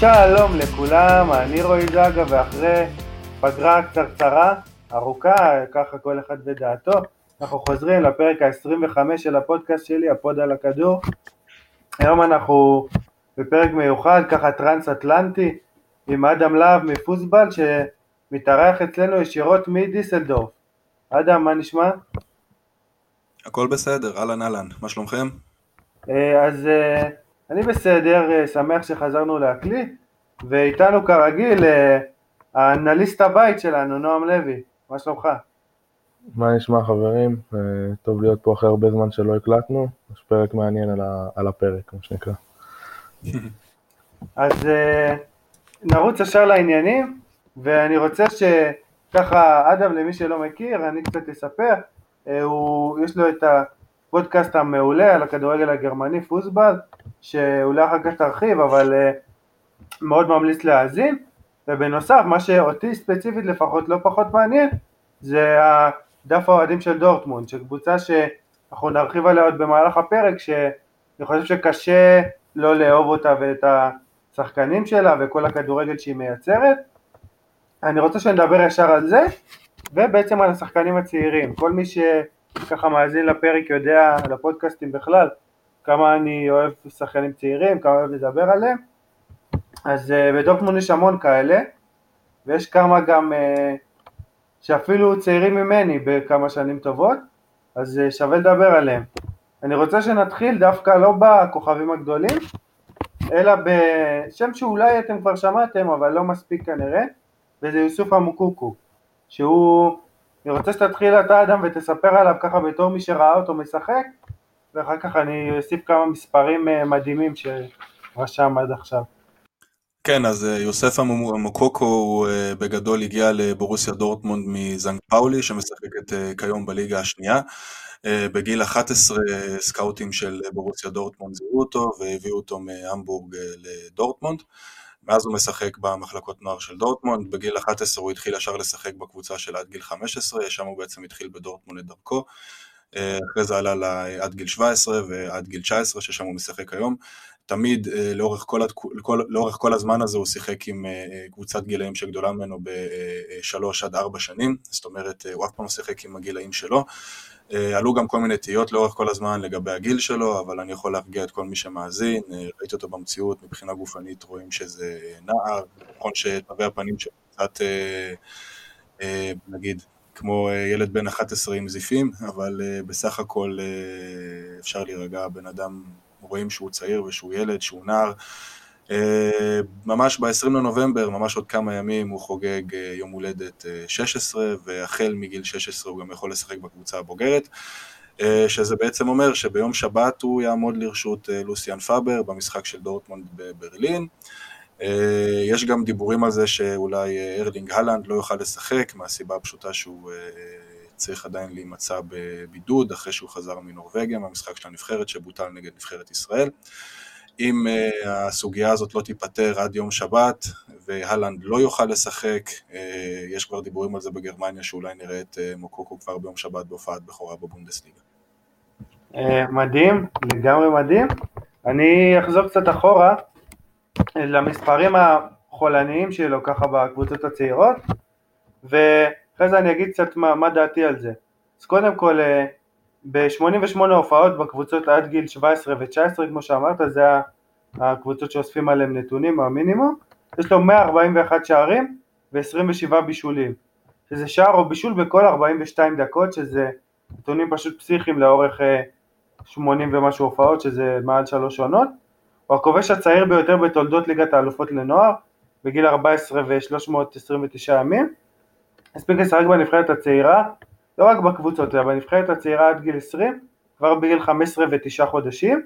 שלום לכולם, אני רועי זגה ואחרי פגרה קצרצרה, ארוכה, ככה כל אחד בדעתו, אנחנו חוזרים לפרק ה-25 של הפודקאסט שלי, הפוד על הכדור. היום אנחנו בפרק מיוחד, ככה טרנס-אטלנטי, עם אדם להב מפוסבל שמתארח אצלנו ישירות מדיסלדורף. אדם, מה נשמע? הכל בסדר, אהלן אהלן, מה שלומכם? אה, אז אה, אני בסדר, אה, שמח שחזרנו להקליט, ואיתנו כרגיל האנליסט הבית שלנו, נועם לוי, מה שלומך? מה נשמע חברים? טוב להיות פה אחרי הרבה זמן שלא הקלטנו, יש פרק מעניין על, ה, על הפרק, מה שנקרא. אז נרוץ ישר לעניינים, ואני רוצה שככה, אדם, למי שלא מכיר, אני קצת אספר, הוא, יש לו את הפודקאסט המעולה על הכדורגל הגרמני, פוסבל, שאולי אחר כך תרחיב, אבל uh, מאוד ממליץ להאזין, ובנוסף, מה שאותי ספציפית לפחות לא פחות מעניין, זה דף האוהדים של דורטמונד, שקבוצה שאנחנו נרחיב עליה עוד במהלך הפרק, שאני חושב שקשה לא לאהוב אותה ואת השחקנים שלה וכל הכדורגל שהיא מייצרת. אני רוצה שנדבר ישר על זה, ובעצם על השחקנים הצעירים. כל מי שככה מאזין לפרק יודע, לפודקאסטים בכלל, כמה אני אוהב שחקנים צעירים, כמה אוהב לדבר עליהם. אז uh, בדורטמונד יש המון כאלה, ויש כמה גם uh, שאפילו צעירים ממני בכמה שנים טובות, אז uh, שווה לדבר עליהם. אני רוצה שנתחיל דווקא לא בכוכבים הגדולים, אלא בשם שאולי אתם כבר שמעתם, אבל לא מספיק כנראה, וזה יוסוף המוקוקו, שהוא, אני רוצה שתתחיל אתה אדם ותספר עליו ככה בתור מי שראה אותו משחק, ואחר כך אני אוסיף כמה מספרים אה, מדהימים שרשם עד עכשיו. כן, אז אה, יוסף המוקוקו הוא אה, בגדול הגיע לבורוסיה דורטמונד מזנג פאולי, שמשחקת כיום בליגה השנייה. בגיל 11 סקאוטים של בורוסיה דורטמונד זיהו אותו והביאו אותו מהמבורג לדורטמונד. מאז הוא משחק במחלקות נוער של דורטמונד, בגיל 11 הוא התחיל ישר לשחק בקבוצה של עד גיל 15, שם הוא בעצם התחיל בדורטמונד את דרכו. אה, אחרי זה עלה לה עד גיל 17 ועד גיל 19, ששם הוא משחק היום. תמיד אה, לאורך כל, כל, לאורך כל הזמן הזה הוא שיחק עם אה, קבוצת גילאים שגדולה ממנו בשלוש עד ארבע שנים, זאת אומרת הוא אף פעם לא שיחק עם הגילאים שלו. עלו גם כל מיני תהיות לאורך כל הזמן לגבי הגיל שלו, אבל אני יכול להרגיע את כל מי שמאזין, ראיתי אותו במציאות, מבחינה גופנית רואים שזה נער, נכון שתווי הפנים שלו קצת, נגיד, כמו אה, ילד בן 11 עם זיפים, אבל אה, בסך הכל אה, אפשר להירגע, בן אדם, רואים שהוא צעיר ושהוא ילד, שהוא נער. ממש ב-20 לנובמבר, ממש עוד כמה ימים, הוא חוגג יום הולדת 16, והחל מגיל 16 הוא גם יכול לשחק בקבוצה הבוגרת. שזה בעצם אומר שביום שבת הוא יעמוד לרשות לוסיאן פאבר במשחק של דורטמונד בברלין. אה, יש גם דיבורים על זה שאולי אה, ארלינג הלנד לא יוכל לשחק מהסיבה הפשוטה שהוא אה, צריך עדיין להימצא בבידוד אחרי שהוא חזר מנורבגיה מהמשחק של הנבחרת שבוטל נגד נבחרת ישראל. אם הסוגיה הזאת לא תיפתר עד יום שבת והלנד לא יוכל לשחק, יש כבר דיבורים על זה בגרמניה שאולי נראה את מוקוקו כבר ביום שבת בהופעת בכורה בבונדסליגה. מדהים, לגמרי מדהים. אני אחזור קצת אחורה למספרים החולניים שלו ככה בקבוצות הצעירות ואחרי זה אני אגיד קצת מה, מה דעתי על זה. אז קודם כל אה, ב-88 הופעות בקבוצות עד גיל 17 ו-19 כמו שאמרת זה הקבוצות שאוספים עליהם נתונים המינימום יש לו 141 שערים ו-27 בישולים שזה שער או בישול בכל 42 דקות שזה נתונים פשוט פסיכיים לאורך 80 אה, ומשהו הופעות שזה מעל שלוש עונות הוא הכובש הצעיר ביותר בתולדות ליגת האלופות לנוער, בגיל 14 ו-329 ימים. הספיק לשחק בנבחרת הצעירה, לא רק בקבוצות, אלא בנבחרת הצעירה עד גיל 20, כבר בגיל 15 ו-9 חודשים.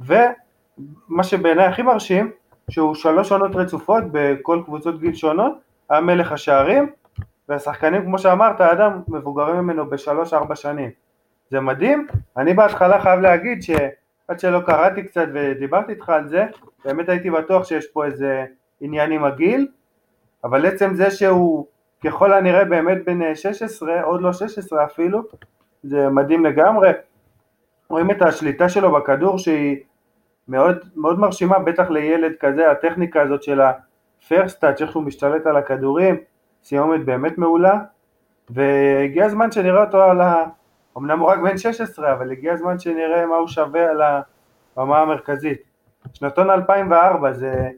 ומה שבעיניי הכי מרשים, שהוא שלוש עונות רצופות בכל קבוצות גיל שונות, היה מלך השערים, והשחקנים כמו שאמרת, אדם מבוגרים ממנו בשלוש-ארבע שנים. זה מדהים, אני בהתחלה חייב להגיד ש... עד שלא קראתי קצת ודיברתי איתך על זה, באמת הייתי בטוח שיש פה איזה עניין עם הגיל, אבל עצם זה שהוא ככל הנראה באמת בן 16, עוד לא 16 אפילו, זה מדהים לגמרי. רואים את השליטה שלו בכדור שהיא מאוד, מאוד מרשימה, בטח לילד כזה, הטכניקה הזאת של טאץ', איך שהוא משתלט על הכדורים, סיומת באמת מעולה, והגיע הזמן שנראה אותו על ה... אמנם הוא רק בן 16, אבל הגיע הזמן שנראה מה הוא שווה על הבמה המרכזית. שנתון 2004 זה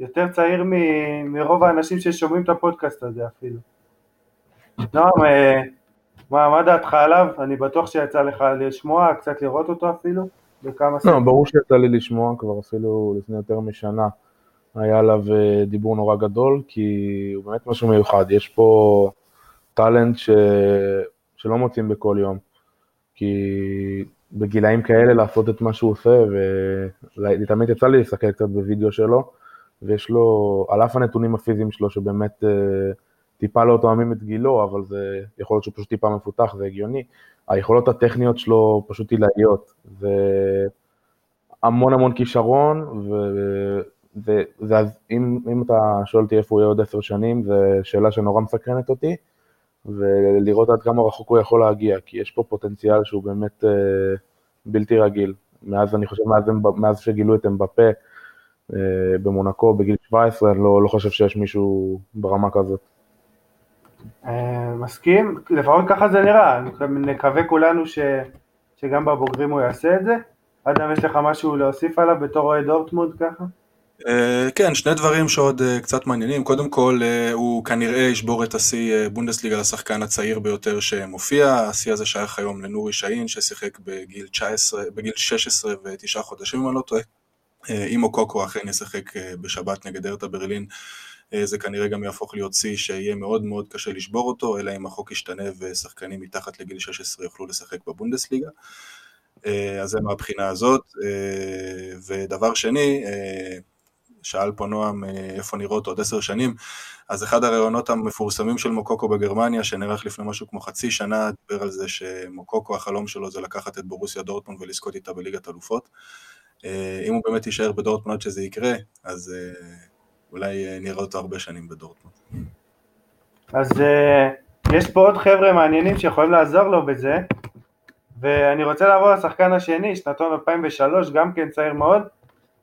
יותר צעיר מ- מרוב האנשים ששומעים את הפודקאסט הזה אפילו. נועם, אה, מה, מה דעתך עליו? אני בטוח שיצא לך לשמוע, קצת לראות אותו אפילו, בכמה לא, ברור שיצא לי לשמוע כבר אפילו לפני יותר משנה. היה עליו אה, דיבור נורא גדול, כי הוא באמת משהו מיוחד. יש פה טאלנט ש... שלא מוצאים בכל יום. כי בגילאים כאלה לעשות את מה שהוא עושה, ותמיד יצא לי להסתכל קצת בווידאו שלו, ויש לו, על אף הנתונים הפיזיים שלו, שבאמת אה, טיפה לא תואמים את גילו, אבל זה יכול להיות שהוא פשוט טיפה מפותח, זה הגיוני. היכולות הטכניות שלו פשוט עילאיות, והמון המון כישרון, ואם אתה שואל אותי איפה הוא יהיה עוד עשר שנים, זו שאלה שנורא מסקרנת אותי. ולראות עד כמה רחוק הוא יכול להגיע, כי יש פה פוטנציאל שהוא באמת אה, בלתי רגיל. מאז, אני חושב, מאז, מאז שגילו את אמבפה אה, במונקו בגיל 17, אני לא, לא חושב שיש מישהו ברמה כזאת. אה, מסכים, לפחות ככה זה נראה, נקווה כולנו ש, שגם בבוגרים הוא יעשה את זה. אדם, יש לך משהו להוסיף עליו בתור אוהד דורטמונד ככה? אה, כן, שני דברים שעוד אה, קצת מעניינים. קודם כל, אה, הוא כנראה ישבור את השיא בונדסליגה לשחקן הצעיר ביותר שמופיע. השיא הזה שייך היום לנורי שאין, ששיחק בגיל, 19, בגיל 16 ותשעה חודשים, אם אני לא טועה. אם קוקו אכן ישחק בשבת נגד ארטה ברלין, זה כנראה גם יהפוך להיות שיא שיהיה מאוד מאוד קשה לשבור אותו, אלא אם החוק ישתנה ושחקנים מתחת לגיל 16 יוכלו לשחק בבונדסליגה. אז זה מהבחינה הזאת. ודבר שני, שאל פה נועם אה, איפה נראות עוד עשר שנים, אז אחד הראיונות המפורסמים של מוקוקו בגרמניה, שנערך לפני משהו כמו חצי שנה, דיבר על זה שמוקוקו, החלום שלו זה לקחת את בורוסיה דורטמונד ולזכות איתה בליגת אלופות. אה, אם הוא באמת יישאר בדורטמונד שזה יקרה, אז אה, אולי נראה אותו הרבה שנים בדורטמונד. אז יש פה עוד חבר'ה מעניינים שיכולים לעזור לו בזה, ואני רוצה לעבור לשחקן השני, שנתון 2003, גם כן צעיר מאוד,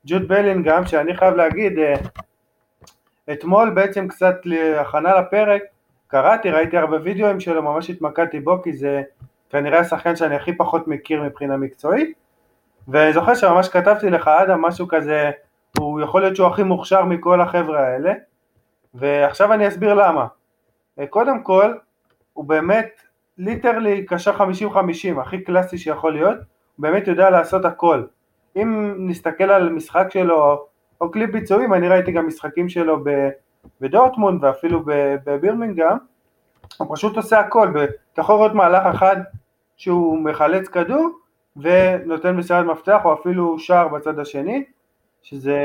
ג'וד בלינגהם, שאני חייב להגיד, אה, אתמול בעצם קצת להכנה לפרק, קראתי, ראיתי הרבה וידאוים שלו, ממש התמקדתי בו, כי זה כנראה השחקן שאני הכי פחות מכיר מבחינה מקצועית, ואני זוכר שממש כתבתי לך, אדם, משהו כזה, הוא יכול להיות שהוא הכי מוכשר מכל החבר'ה האלה, ועכשיו אני אסביר למה. אה, קודם כל, הוא באמת literally קשר 50-50, הכי קלאסי שיכול להיות, הוא באמת יודע לעשות הכל. אם נסתכל על משחק שלו או קליפ ביצועים, אני ראיתי גם משחקים שלו בדורטמונד ואפילו בבירמינגהם, הוא פשוט עושה הכל, אתה יכול לראות מהלך אחד שהוא מחלץ כדור ונותן מסירת מפתח או אפילו שער בצד השני, שזה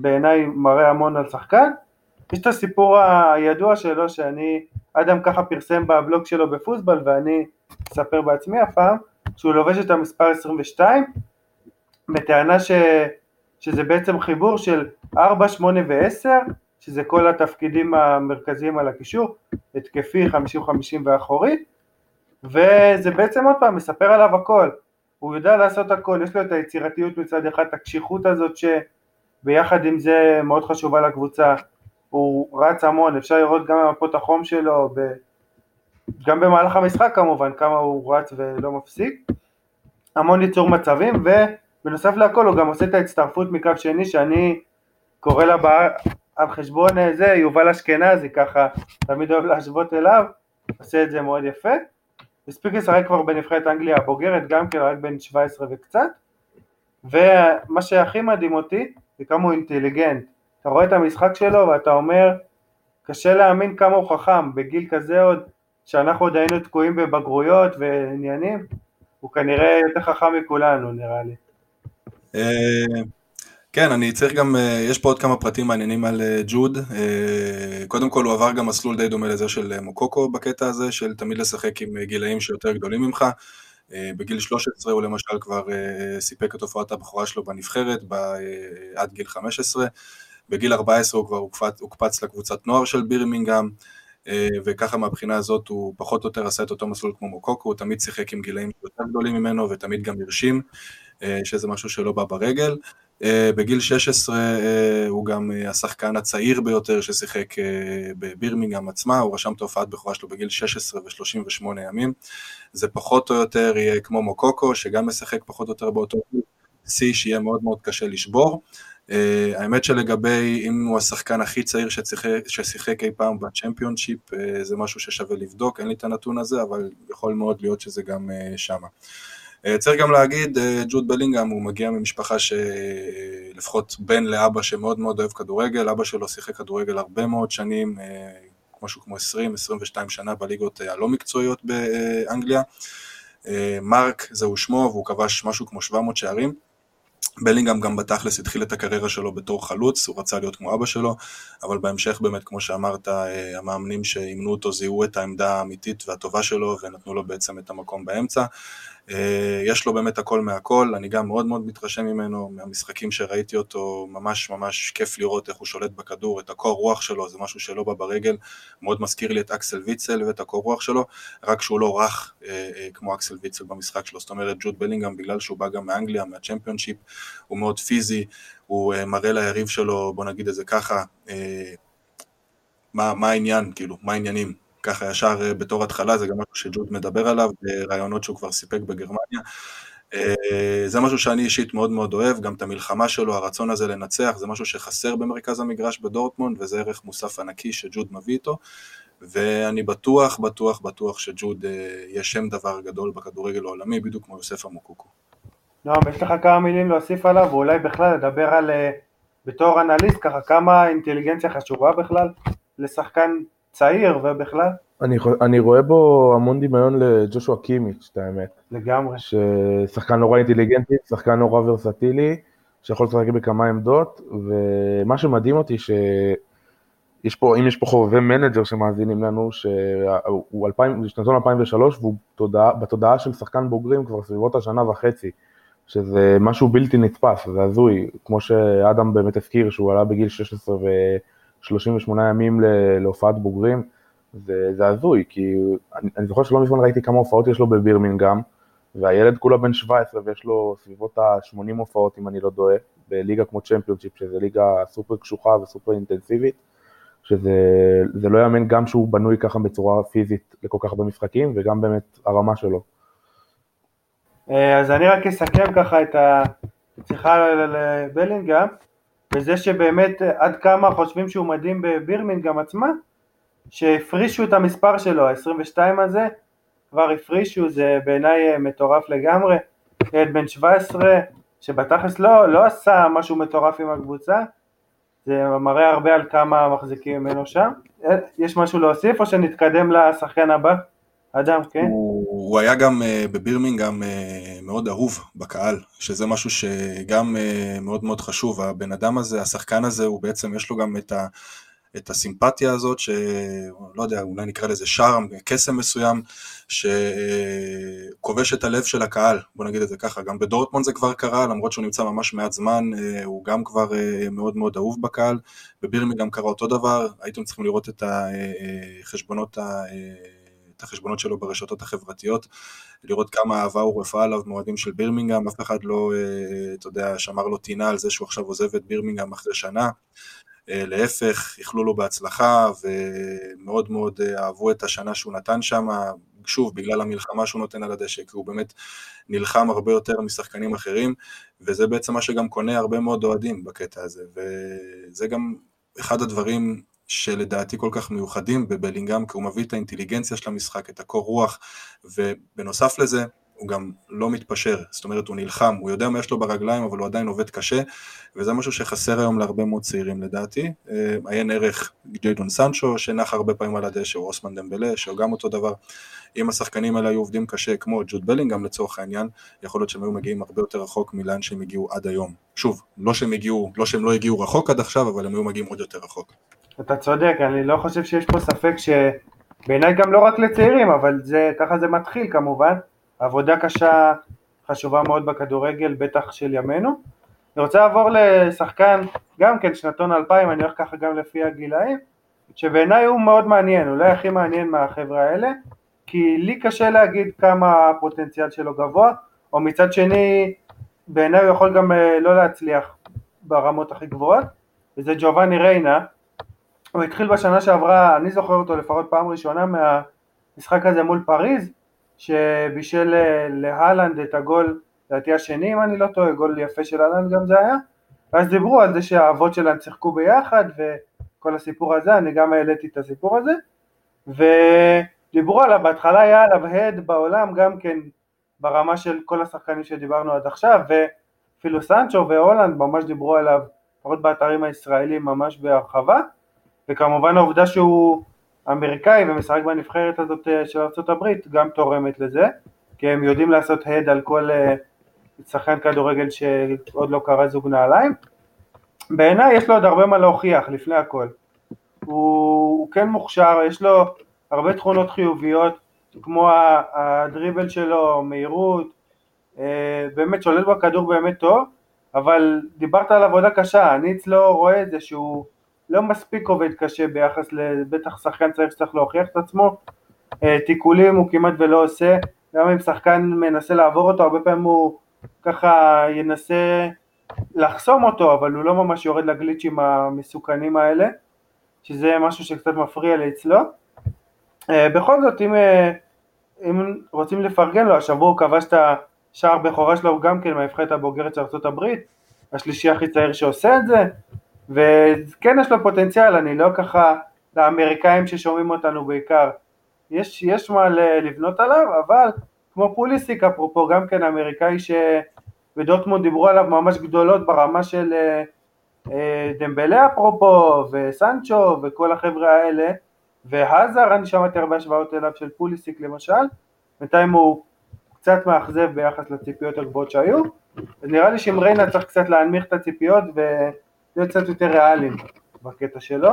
בעיניי מראה המון על שחקן. יש את הסיפור הידוע שלו שאני, אדם ככה פרסם בבלוג שלו בפוסבל ואני אספר בעצמי הפעם, שהוא לובש את המספר 22 בטענה ש, שזה בעצם חיבור של 4, 8 ו-10, שזה כל התפקידים המרכזיים על הקישור, התקפי, 50-50 ואחורי, וזה בעצם עוד פעם מספר עליו הכל, הוא יודע לעשות הכל, יש לו את היצירתיות מצד אחד, הקשיחות הזאת שביחד עם זה מאוד חשובה לקבוצה, הוא רץ המון, אפשר לראות גם במפות החום שלו, ב... גם במהלך המשחק כמובן, כמה הוא רץ ולא מפסיק, המון ייצור מצבים, ו... בנוסף לכל הוא גם עושה את ההצטרפות מקו שני שאני קורא לה בא, על חשבון אה, זה יובל אשכנזי ככה תמיד אוהב להשוות אליו עושה את זה מאוד יפה. הספיק לשחק כבר בנבחרת אנגליה הבוגרת גם כן רק בן 17 וקצת. ומה שהכי מדהים אותי זה כמה הוא אינטליגנט. אתה רואה את המשחק שלו ואתה אומר קשה להאמין כמה הוא חכם. בגיל כזה עוד שאנחנו עוד היינו תקועים בבגרויות ועניינים הוא כנראה יותר חכם מכולנו נראה לי כן, אני צריך גם, אה, יש פה עוד כמה פרטים מעניינים על אה, ג'וד. קודם כל הוא עבר גם מסלול די דומה לזה של מוקוקו בקטע הזה, של תמיד לשחק עם גילאים שיותר גדולים ממך. בגיל 13 הוא למשל כבר סיפק את הופעת הבכורה שלו בנבחרת עד גיל 15. בגיל 14 הוא כבר הוקפץ, הוקפץ לקבוצת נוער של בירמינגהם, וככה מהבחינה הזאת הוא פחות או יותר עשה את אותו מסלול כמו מוקוקו, הוא תמיד שיחק עם גילאים יותר גדולים ממנו ותמיד גם הרשים. אה, שזה משהו שלא בא ברגל. בגיל 16 הוא גם השחקן הצעיר ביותר ששיחק בבירמינגהם עצמה, הוא רשם את ההופעת בכורה שלו בגיל 16 ו-38 ימים. זה פחות או יותר יהיה כמו מוקוקו, שגם משחק פחות או יותר באותו שיא שיהיה מאוד מאוד קשה לשבור. Uh, האמת שלגבי אם הוא השחקן הכי צעיר ששיחק, ששיחק אי פעם בצ'מפיונשיפ, uh, זה משהו ששווה לבדוק, אין לי את הנתון הזה, אבל יכול מאוד להיות שזה גם uh, שמה. Uh, צריך גם להגיד, uh, ג'וד בלינגהם הוא מגיע ממשפחה שלפחות בן לאבא שמאוד מאוד אוהב כדורגל, אבא שלו שיחק כדורגל הרבה מאוד שנים, uh, משהו כמו 20-22 שנה בליגות הלא מקצועיות באנגליה. מרק זהו שמו והוא כבש משהו כמו 700 שערים. בלינגהם גם בתכלס התחיל את הקריירה שלו בתור חלוץ, הוא רצה להיות כמו אבא שלו, אבל בהמשך באמת, כמו שאמרת, אה, המאמנים שאימנו אותו זיהו את העמדה האמיתית והטובה שלו ונתנו לו בעצם את המקום באמצע. אה, יש לו באמת הכל מהכל, אני גם מאוד מאוד מתרשם ממנו, מהמשחקים שראיתי אותו, ממש ממש כיף לראות איך הוא שולט בכדור, את הקור רוח שלו, זה משהו שלא בא ברגל, מאוד מזכיר לי את אקסל ויצל ואת הקור רוח שלו, רק שהוא לא רך אה, אה, כמו אקסל ויצל במשחק שלו, זאת אומרת ג'וד בלינגהם, בגלל שהוא בא גם מאנגליה, מהצ'מפיונשיפ, הוא מאוד פיזי, הוא אה, מראה ליריב שלו, בוא נגיד את זה ככה, מה, מה העניין, כאילו, מה העניינים, ככה ישר אה, בתור התחלה, זה גם משהו שג'וד מדבר עליו ברעיונות שהוא כבר סיפק בגרמניה. אה, זה משהו שאני אישית מאוד מאוד אוהב, גם את המלחמה שלו, הרצון הזה לנצח, זה משהו שחסר במרכז המגרש בדורטמונד, וזה ערך מוסף ענקי שג'וד מביא איתו, ואני בטוח, בטוח, בטוח שג'וד אה, יהיה שם דבר גדול בכדורגל העולמי, בדיוק כמו יוסף אמוקוקו. נועם, יש לך כמה מילים להוסיף עליו, ואולי בכלל לדבר על, בתור אנליסט, ככה כמה אינטליגנציה חשובה בכלל לשחקן צעיר ובכלל. אני, אני רואה בו המון דמיון לג'ושוע קימיץ', את האמת. לגמרי. ששחקן נורא אינטליגנטי, שחקן נורא ורסטילי, שיכול לשחק בכמה עמדות, ומה שמדהים אותי שיש פה, אם יש פה חובבי מנג'ר שמאזינים לנו, שהוא שנתון 2003 והוא תודעה, בתודעה של שחקן בוגרים כבר סביבות השנה וחצי, שזה משהו בלתי נתפס, זה הזוי, כמו שאדם באמת הזכיר שהוא עלה בגיל 16 ו... 38 ימים להופעת בוגרים, זה, זה הזוי, כי אני, אני זוכר שלא מזמן ראיתי כמה הופעות יש לו בבירמינגהם, והילד כולה בן 17 ויש לו סביבות ה-80 הופעות, אם אני לא טועה, בליגה כמו צ'מפיונשיפ, שזה ליגה סופר קשוחה וסופר אינטנסיבית, שזה לא יאמן גם שהוא בנוי ככה בצורה פיזית לכל כך הרבה משחקים, וגם באמת הרמה שלו. אה, אז אני רק אסכם ככה את השיחה לבלינגהם. וזה שבאמת עד כמה חושבים שהוא מדהים בבירמינגהם עצמה, שהפרישו את המספר שלו, ה-22 הזה, כבר הפרישו, זה בעיניי אה, מטורף לגמרי, ילד בן 17 שבתכלס לא, לא עשה משהו מטורף עם הקבוצה, זה מראה הרבה על כמה מחזיקים ממנו שם. אה, יש משהו להוסיף או שנתקדם לשחקן הבא? אדם, כן? הוא, הוא היה גם uh, בבירמינגהם uh, מאוד אהוב בקהל, שזה משהו שגם uh, מאוד מאוד חשוב. הבן אדם הזה, השחקן הזה, הוא בעצם, יש לו גם את, ה, את הסימפתיה הזאת, שלא יודע, אולי נקרא לזה שארם, קסם מסוים, שכובש את הלב של הקהל, בוא נגיד את זה ככה. גם בדורטמונד זה כבר קרה, למרות שהוא נמצא ממש מעט זמן, uh, הוא גם כבר מאוד מאוד אהוב בקהל. בבירמינגהם קרה אותו דבר, הייתם צריכים לראות את החשבונות ה... את החשבונות שלו ברשתות החברתיות, לראות כמה אהבה הוא רפאה עליו מאוהדים של בירמינגהם, אף אחד לא, אה, אתה יודע, שמר לו טינה על זה שהוא עכשיו עוזב את בירמינגהם אחרי שנה. אה, להפך, איחלו לו בהצלחה ומאוד מאוד אה, אהבו את השנה שהוא נתן שם, שוב, בגלל המלחמה שהוא נותן על הדשא, כי הוא באמת נלחם הרבה יותר משחקנים אחרים, וזה בעצם מה שגם קונה הרבה מאוד אוהדים בקטע הזה, וזה גם אחד הדברים שלדעתי כל כך מיוחדים בבלינגהם, כי הוא מביא את האינטליגנציה של המשחק, את הקור רוח, ובנוסף לזה, הוא גם לא מתפשר, זאת אומרת הוא נלחם, הוא יודע מה יש לו ברגליים אבל הוא עדיין עובד קשה וזה משהו שחסר היום להרבה מאוד צעירים לדעתי. אה, עיין ערך ג'יידון סנצ'ו שנח הרבה פעמים על הדשא, או אוסמן דמבלה שהוא גם אותו דבר. אם השחקנים האלה היו עובדים קשה כמו ג'וד בלינגהם לצורך העניין, יכול להיות שהם היו מגיעים הרבה יותר רחוק מלאן שהם הגיעו עד היום. שוב, לא שהם הגיעו, לא שהם לא הגיעו רחוק עד עכשיו, אבל הם היו מגיעים עוד יותר רחוק. אתה צודק, אני לא חושב שיש פה ספק שבעיניי גם לא רק לצעירים, אבל זה, ככה זה מתחיל כמובן, עבודה קשה חשובה מאוד בכדורגל, בטח של ימינו. אני רוצה לעבור לשחקן, גם כן שנתון 2000, אני הולך ככה גם לפי הגילאים, שבעיניי הוא מאוד מעניין, אולי הכי מעניין מהחבר'ה האלה, כי לי קשה להגיד כמה הפוטנציאל שלו גבוה, או מצד שני, בעיניי הוא יכול גם אה, לא להצליח ברמות הכי גבוהות, וזה ג'ובאני ריינה. הוא התחיל בשנה שעברה, אני זוכר אותו לפחות פעם ראשונה מהמשחק הזה מול פריז, שבישל אה, להלנד את הגול, לדעתי השני אם אני לא טועה, גול יפה של הלנד גם זה היה, ואז דיברו על זה שהאבות שלהם שיחקו ביחד וכל הסיפור הזה, אני גם העליתי את הסיפור הזה, ודיברו עליו, בהתחלה היה עליו הד בעולם גם כן ברמה של כל השחקנים שדיברנו עד עכשיו, ואפילו סנצ'ו והולנד ממש דיברו עליו, לפחות באתרים הישראלים ממש בהרחבה, וכמובן העובדה שהוא אמריקאי ומשחק בנבחרת הזאת אה, של ארה"ב גם תורמת לזה, כי הם יודעים לעשות הד על כל אה, שחקן כדורגל שעוד לא קרא זוג נעליים. בעיניי יש לו עוד הרבה מה להוכיח לפני הכל. הוא, הוא כן מוכשר, יש לו הרבה תכונות חיוביות, כמו הדריבל שלו, מהירות, אה, באמת שולט בכדור באמת טוב, אבל דיברת על עבודה קשה, אני אצלו רואה את זה שהוא לא מספיק עובד קשה ביחס לבטח שחקן צריך שצריך להוכיח את עצמו, אה, תיקולים הוא כמעט ולא עושה, גם אם שחקן מנסה לעבור אותו, הרבה פעמים הוא ככה ינסה לחסום אותו, אבל הוא לא ממש יורד לגליצ'ים המסוכנים האלה, שזה משהו שקצת מפריע לי אצלו. אה, בכל זאת, אם, אה, אם רוצים לפרגן לו, השבוע הוא כבש את השער בכורה שלו גם כן מהנבחרת הבוגרת של ארה"ב, השלישי הכי צעיר שעושה את זה, וכן יש לו פוטנציאל, אני לא ככה, לאמריקאים ששומעים אותנו בעיקר, יש, יש מה לבנות עליו, אבל כמו פוליסיק אפרופו, גם כן אמריקאי שבדוטמונד דיברו עליו ממש גדולות ברמה של אה, אה, דמבלה אפרופו, וסנצ'ו וכל החבר'ה האלה, והזר, אני שמעתי הרבה השוואות אליו של פוליסיק למשל, בינתיים הוא קצת מאכזב ביחס לציפיות הגבוהות שהיו, אז נראה לי שאם ריינה צריך קצת להנמיך את הציפיות ולהיות קצת יותר ריאליים בקטע שלו.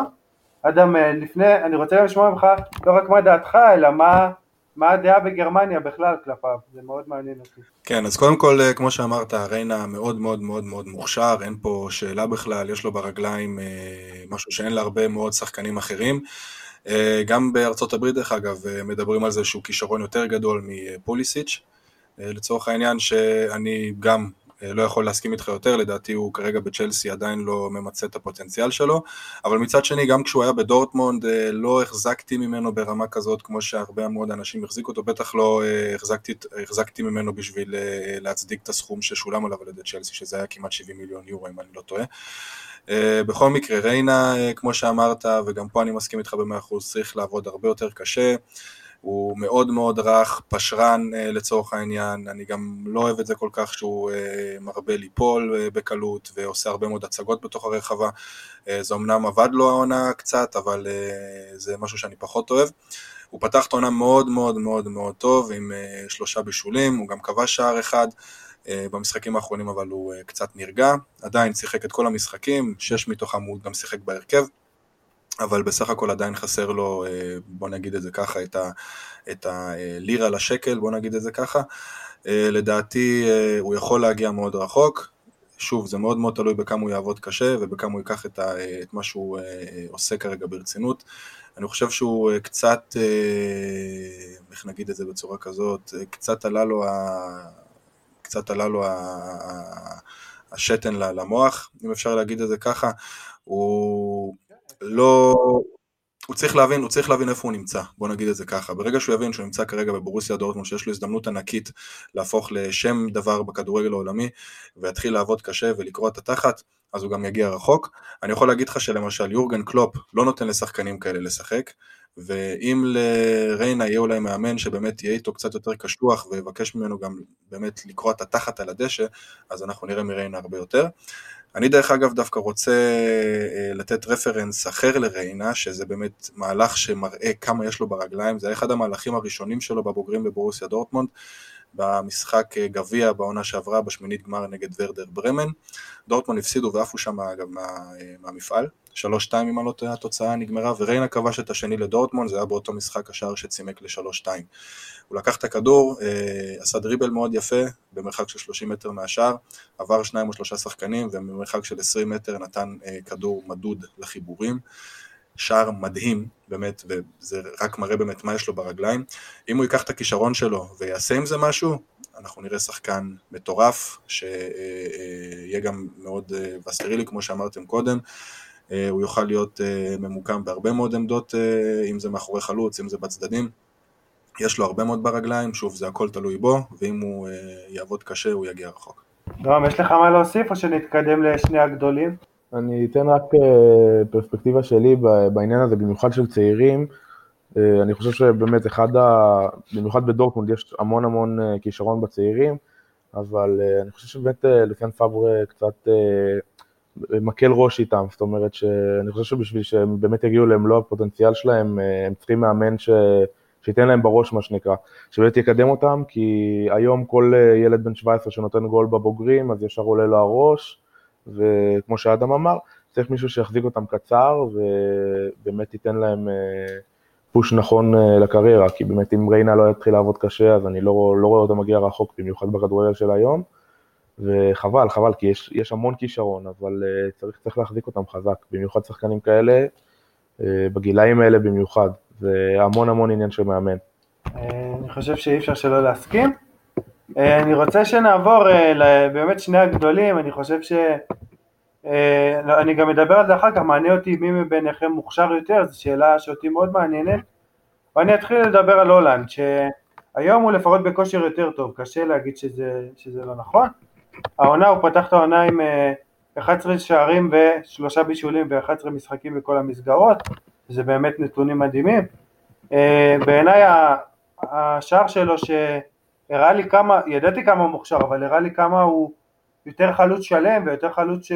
אדם, אה, לפני, אני רוצה גם לשמוע ממך לא רק מה דעתך, אלא מה, מה הדעה בגרמניה בכלל כלפיו, זה מאוד מעניין אותי. כן, אז קודם כל, אה, כמו שאמרת, ריינה מאוד מאוד מאוד מאוד מוכשר, אין פה שאלה בכלל, יש לו ברגליים אה, משהו שאין להרבה מאוד שחקנים אחרים. גם בארצות הברית, דרך אגב, מדברים על זה שהוא כישרון יותר גדול מפוליסיץ'. לצורך העניין שאני גם לא יכול להסכים איתך יותר, לדעתי הוא כרגע בצ'לסי עדיין לא ממצה את הפוטנציאל שלו, אבל מצד שני, גם כשהוא היה בדורטמונד, אה, לא החזקתי ממנו ברמה כזאת כמו שהרבה מאוד אנשים החזיקו אותו, בטח לא אה, החזקתי, החזקתי ממנו בשביל להצדיק את הסכום ששולם עליו על ידי צ'לסי, שזה היה כמעט 70 מיליון יורו, אם אני לא טועה. בכל מקרה, ריינה, כמו שאמרת, וגם פה אני מסכים איתך במאה אחוז, צריך לעבוד הרבה יותר קשה. הוא מאוד מאוד רך, פשרן uh, לצורך העניין, אני גם לא אוהב את זה כל כך שהוא uh, מרבה ליפול uh, בקלות ועושה הרבה מאוד הצגות בתוך הרחבה, זה אמנם עבד לו העונה קצת, אבל זה משהו שאני פחות אוהב. הוא פתח את העונה מאוד מאוד מאוד מאוד טוב עם שלושה בישולים, הוא גם כבש שער אחד. במשחקים האחרונים אבל הוא קצת נרגע, עדיין שיחק את כל המשחקים, שש מתוכם הוא גם שיחק בהרכב, אבל בסך הכל עדיין חסר לו, אה, בוא נגיד את זה ככה, את הלירה לשקל, בוא נגיד את זה ככה. אה, לדעתי אה, הוא יכול להגיע מאוד רחוק. שוב, זה מאוד מאוד תלוי בכמה הוא יעבוד קשה ובכמה הוא ייקח את, ה, את מה שהוא עושה כרגע ברצינות. אני חושב שהוא קצת, איך נגיד את זה בצורה כזאת, קצת עלה לו, ה, קצת עלה לו ה, השתן למוח, אם אפשר להגיד את זה ככה. הוא לא... הוא צריך להבין, הוא צריך להבין איפה הוא נמצא, בוא נגיד את זה ככה. ברגע שהוא יבין שהוא נמצא כרגע בבורוסיה דורטמונד, שיש לו הזדמנות ענקית להפוך לשם דבר בכדורגל העולמי, ויתחיל לעבוד קשה ולקרוע את התחת, אז הוא גם יגיע רחוק. אני יכול להגיד לך שלמשל יורגן קלופ לא נותן לשחקנים כאלה לשחק, ואם לריינה יהיה אולי מאמן שבאמת יהיה איתו קצת יותר קשוח ויבקש ממנו גם באמת לקרוע את התחת על הדשא, אז אנחנו נראה מריינה הרבה יותר. אני דרך אגב דווקא רוצה אה, לתת reference אחר לריינה, שזה באמת מהלך שמראה כמה יש לו ברגליים, זה אחד המהלכים הראשונים שלו בבוגרים בבורוסיה דורטמונד, במשחק אה, גביע בעונה שעברה בשמינית גמר נגד ורדר ברמן. דורטמונד הפסידו ועפו שם אגב מה, אה, מהמפעל, שלוש שתיים אם אני לא טועה התוצאה נגמרה, וריינה כבש את השני לדורטמונד, זה היה באותו משחק השער שצימק לשלוש שתיים. הוא לקח את הכדור, אה, עשה דריבל מאוד יפה, במרחק של 30 מטר מהשער, עבר שניים או שלושה שחקנים, ובמרחק של 20 מטר נתן כדור מדוד לחיבורים. שער מדהים, באמת, וזה רק מראה באמת מה יש לו ברגליים. אם הוא ייקח את הכישרון שלו ויעשה עם זה משהו, אנחנו נראה שחקן מטורף, שיהיה יהיה גם מאוד וסטרילי, כמו שאמרתם קודם. הוא יוכל להיות ממוקם בהרבה מאוד עמדות, אם זה מאחורי חלוץ, אם זה בצדדים. יש לו הרבה מאוד ברגליים, שוב, זה הכל תלוי בו, ואם הוא יעבוד קשה, הוא יגיע רחוק. נועם, יש לך מה להוסיף או שנתקדם לשני הגדולים? אני אתן רק פרספקטיבה שלי בעניין הזה, במיוחד של צעירים. אני חושב שבאמת אחד ה... במיוחד בדורטמונד יש המון המון כישרון בצעירים, אבל אני חושב שבאמת לוסיאן פאבר קצת מקל ראש איתם, זאת אומרת שאני חושב שבשביל שהם באמת יגיעו למלוא הפוטנציאל שלהם, הם צריכים מאמן ש... שייתן להם בראש מה שנקרא, שבאמת יקדם אותם, כי היום כל ילד בן 17 שנותן גול בבוגרים, אז ישר עולה לו הראש, וכמו שאדם אמר, צריך מישהו שיחזיק אותם קצר, ובאמת ייתן להם פוש נכון לקריירה, כי באמת אם ריינה לא יתחיל לעבוד קשה, אז אני לא, לא רואה אותו מגיע רחוק, במיוחד בכדורגל של היום, וחבל, חבל, כי יש, יש המון כישרון, אבל צריך, צריך להחזיק אותם חזק, במיוחד שחקנים כאלה, בגילאים האלה במיוחד, זה המון המון עניין של מאמן. אני חושב שאי אפשר שלא להסכים. אני רוצה שנעבור באמת שני הגדולים, אני חושב ש... אני גם אדבר על זה אחר כך, מעניין אותי מי מביניכם מוכשר יותר, זו שאלה שאותי מאוד מעניינת. ואני אתחיל לדבר על הולנד, שהיום הוא לפחות בכושר יותר טוב, קשה להגיד שזה, שזה לא נכון. העונה, הוא פתח את העונה עם 11 שערים ושלושה בישולים ו-11 משחקים בכל המסגרות, זה באמת נתונים מדהימים. בעיניי השער שלו שהראה לי כמה, ידעתי כמה הוא מוכשר, אבל הראה לי כמה הוא יותר חלוץ שלם ויותר חלוץ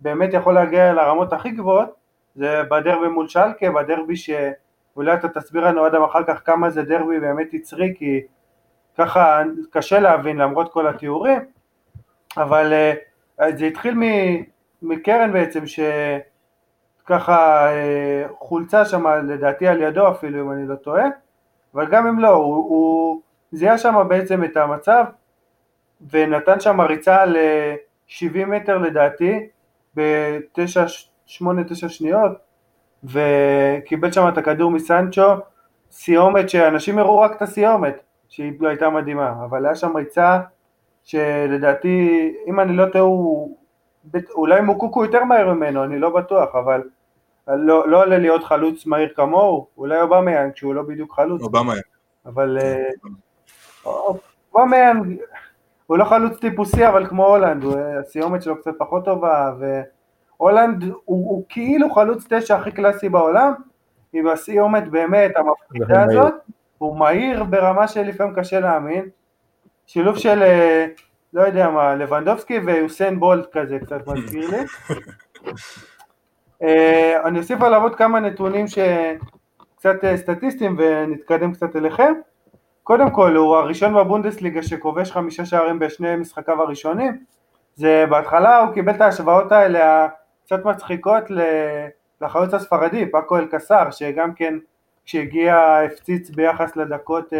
שבאמת יכול להגיע לרמות הכי גבוהות, זה בדרבי מול שלקה, בדרבי שאולי אתה תסביר לנו עד אחר כך כמה זה דרבי באמת יצרי, כי ככה קשה להבין למרות כל התיאורים, אבל זה התחיל מקרן בעצם, שככה חולצה שם לדעתי על ידו אפילו אם אני לא טועה, אבל גם אם לא, הוא, הוא זיהה שם בעצם את המצב ונתן שם ריצה ל-70 מטר לדעתי ב-8-9 שניות וקיבל שם את הכדור מסנצ'ו, סיומת שאנשים הראו רק את הסיומת שהיא הייתה מדהימה, אבל היה שם ריצה שלדעתי, אם אני לא טועה, הוא... אולי מוקוקו יותר מהר ממנו, אני לא בטוח, אבל לא, לא עולה להיות חלוץ מהיר כמוהו, אולי אובמיאן כשהוא לא בדיוק חלוץ. אובמיאן. אבל אובמיאן, הוא לא חלוץ טיפוסי, אבל כמו הולנד, הסיומת שלו קצת פחות טובה, והולנד הוא, הוא כאילו חלוץ תשע הכי קלאסי בעולם, עם הסיומת באמת המפחידה הזאת, הוא מהיר ברמה שלפעמים קשה להאמין, שילוב של, לא יודע מה, לבנדובסקי ויוסיין בולט כזה קצת מזכיר לי. אני אוסיף עליו עוד כמה נתונים שקצת סטטיסטיים ונתקדם קצת אליכם. קודם כל הוא הראשון בבונדסליגה שכובש חמישה שערים בשני משחקיו הראשונים. זה בהתחלה הוא קיבל את ההשוואות האלה הקצת מצחיקות לחלוץ הספרדי, פאקו אלקסר, שגם כן כשהגיע הפציץ ביחס לדקות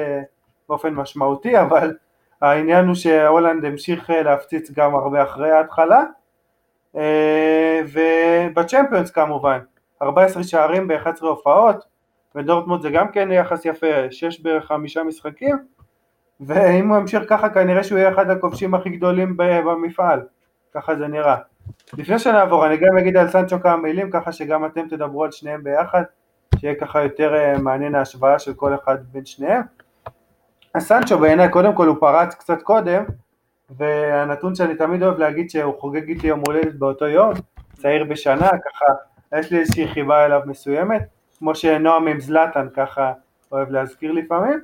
באופן משמעותי, אבל העניין הוא שהולנד המשיך להפציץ גם הרבה אחרי ההתחלה. ובצ'מפיונס כמובן, 14 שערים ב-11 הופעות, ודורטמונד זה גם כן יחס יפה, 6 בחמישה משחקים, ואם הוא ימשיך ככה כנראה שהוא יהיה אחד הכובשים הכי גדולים במפעל, ככה זה נראה. לפני שנעבור אני גם אגיד על סנצ'ו כמה מילים, ככה שגם אתם תדברו על שניהם ביחד, שיהיה ככה יותר מעניין ההשוואה של כל אחד בין שניהם. הסנצ'ו בעיניי קודם כל הוא פרץ קצת קודם, והנתון שאני תמיד אוהב להגיד שהוא חוגג איתי יום הולדת באותו יום, צעיר בשנה, ככה יש לי איזושהי חיבה אליו מסוימת, כמו שנועם עם זלאטן ככה אוהב להזכיר לפעמים.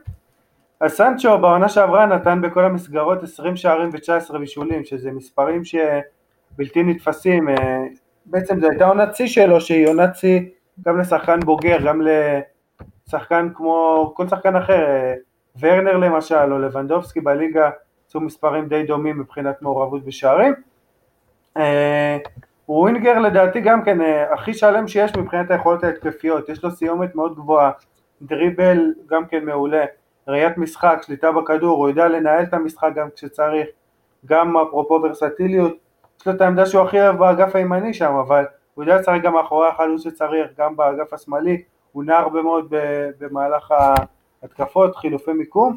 אז סנצ'ו בעונה שעברה נתן בכל המסגרות 20 שערים ו-19 בישולים, שזה מספרים שבלתי נתפסים, בעצם זו הייתה עונת שיא שלו, שהיא עונת שיא גם לשחקן בוגר, גם לשחקן כמו כל שחקן אחר, ורנר למשל, או לבנדובסקי בליגה, עשו מספרים די דומים מבחינת מעורבות בשערים. הוא ווינגר לדעתי גם כן הכי שלם שיש מבחינת היכולות ההתקפיות, יש לו סיומת מאוד גבוהה, דריבל גם כן מעולה, ראיית משחק, שליטה בכדור, הוא יודע לנהל את המשחק גם כשצריך, גם אפרופו ורסטיליות, יש לו את העמדה שהוא הכי אוהב באגף הימני שם, אבל הוא יודע לשחק גם מאחורי החלוץ שצריך, גם באגף השמאלי, הוא נע הרבה מאוד במהלך ההתקפות, חילופי מיקום.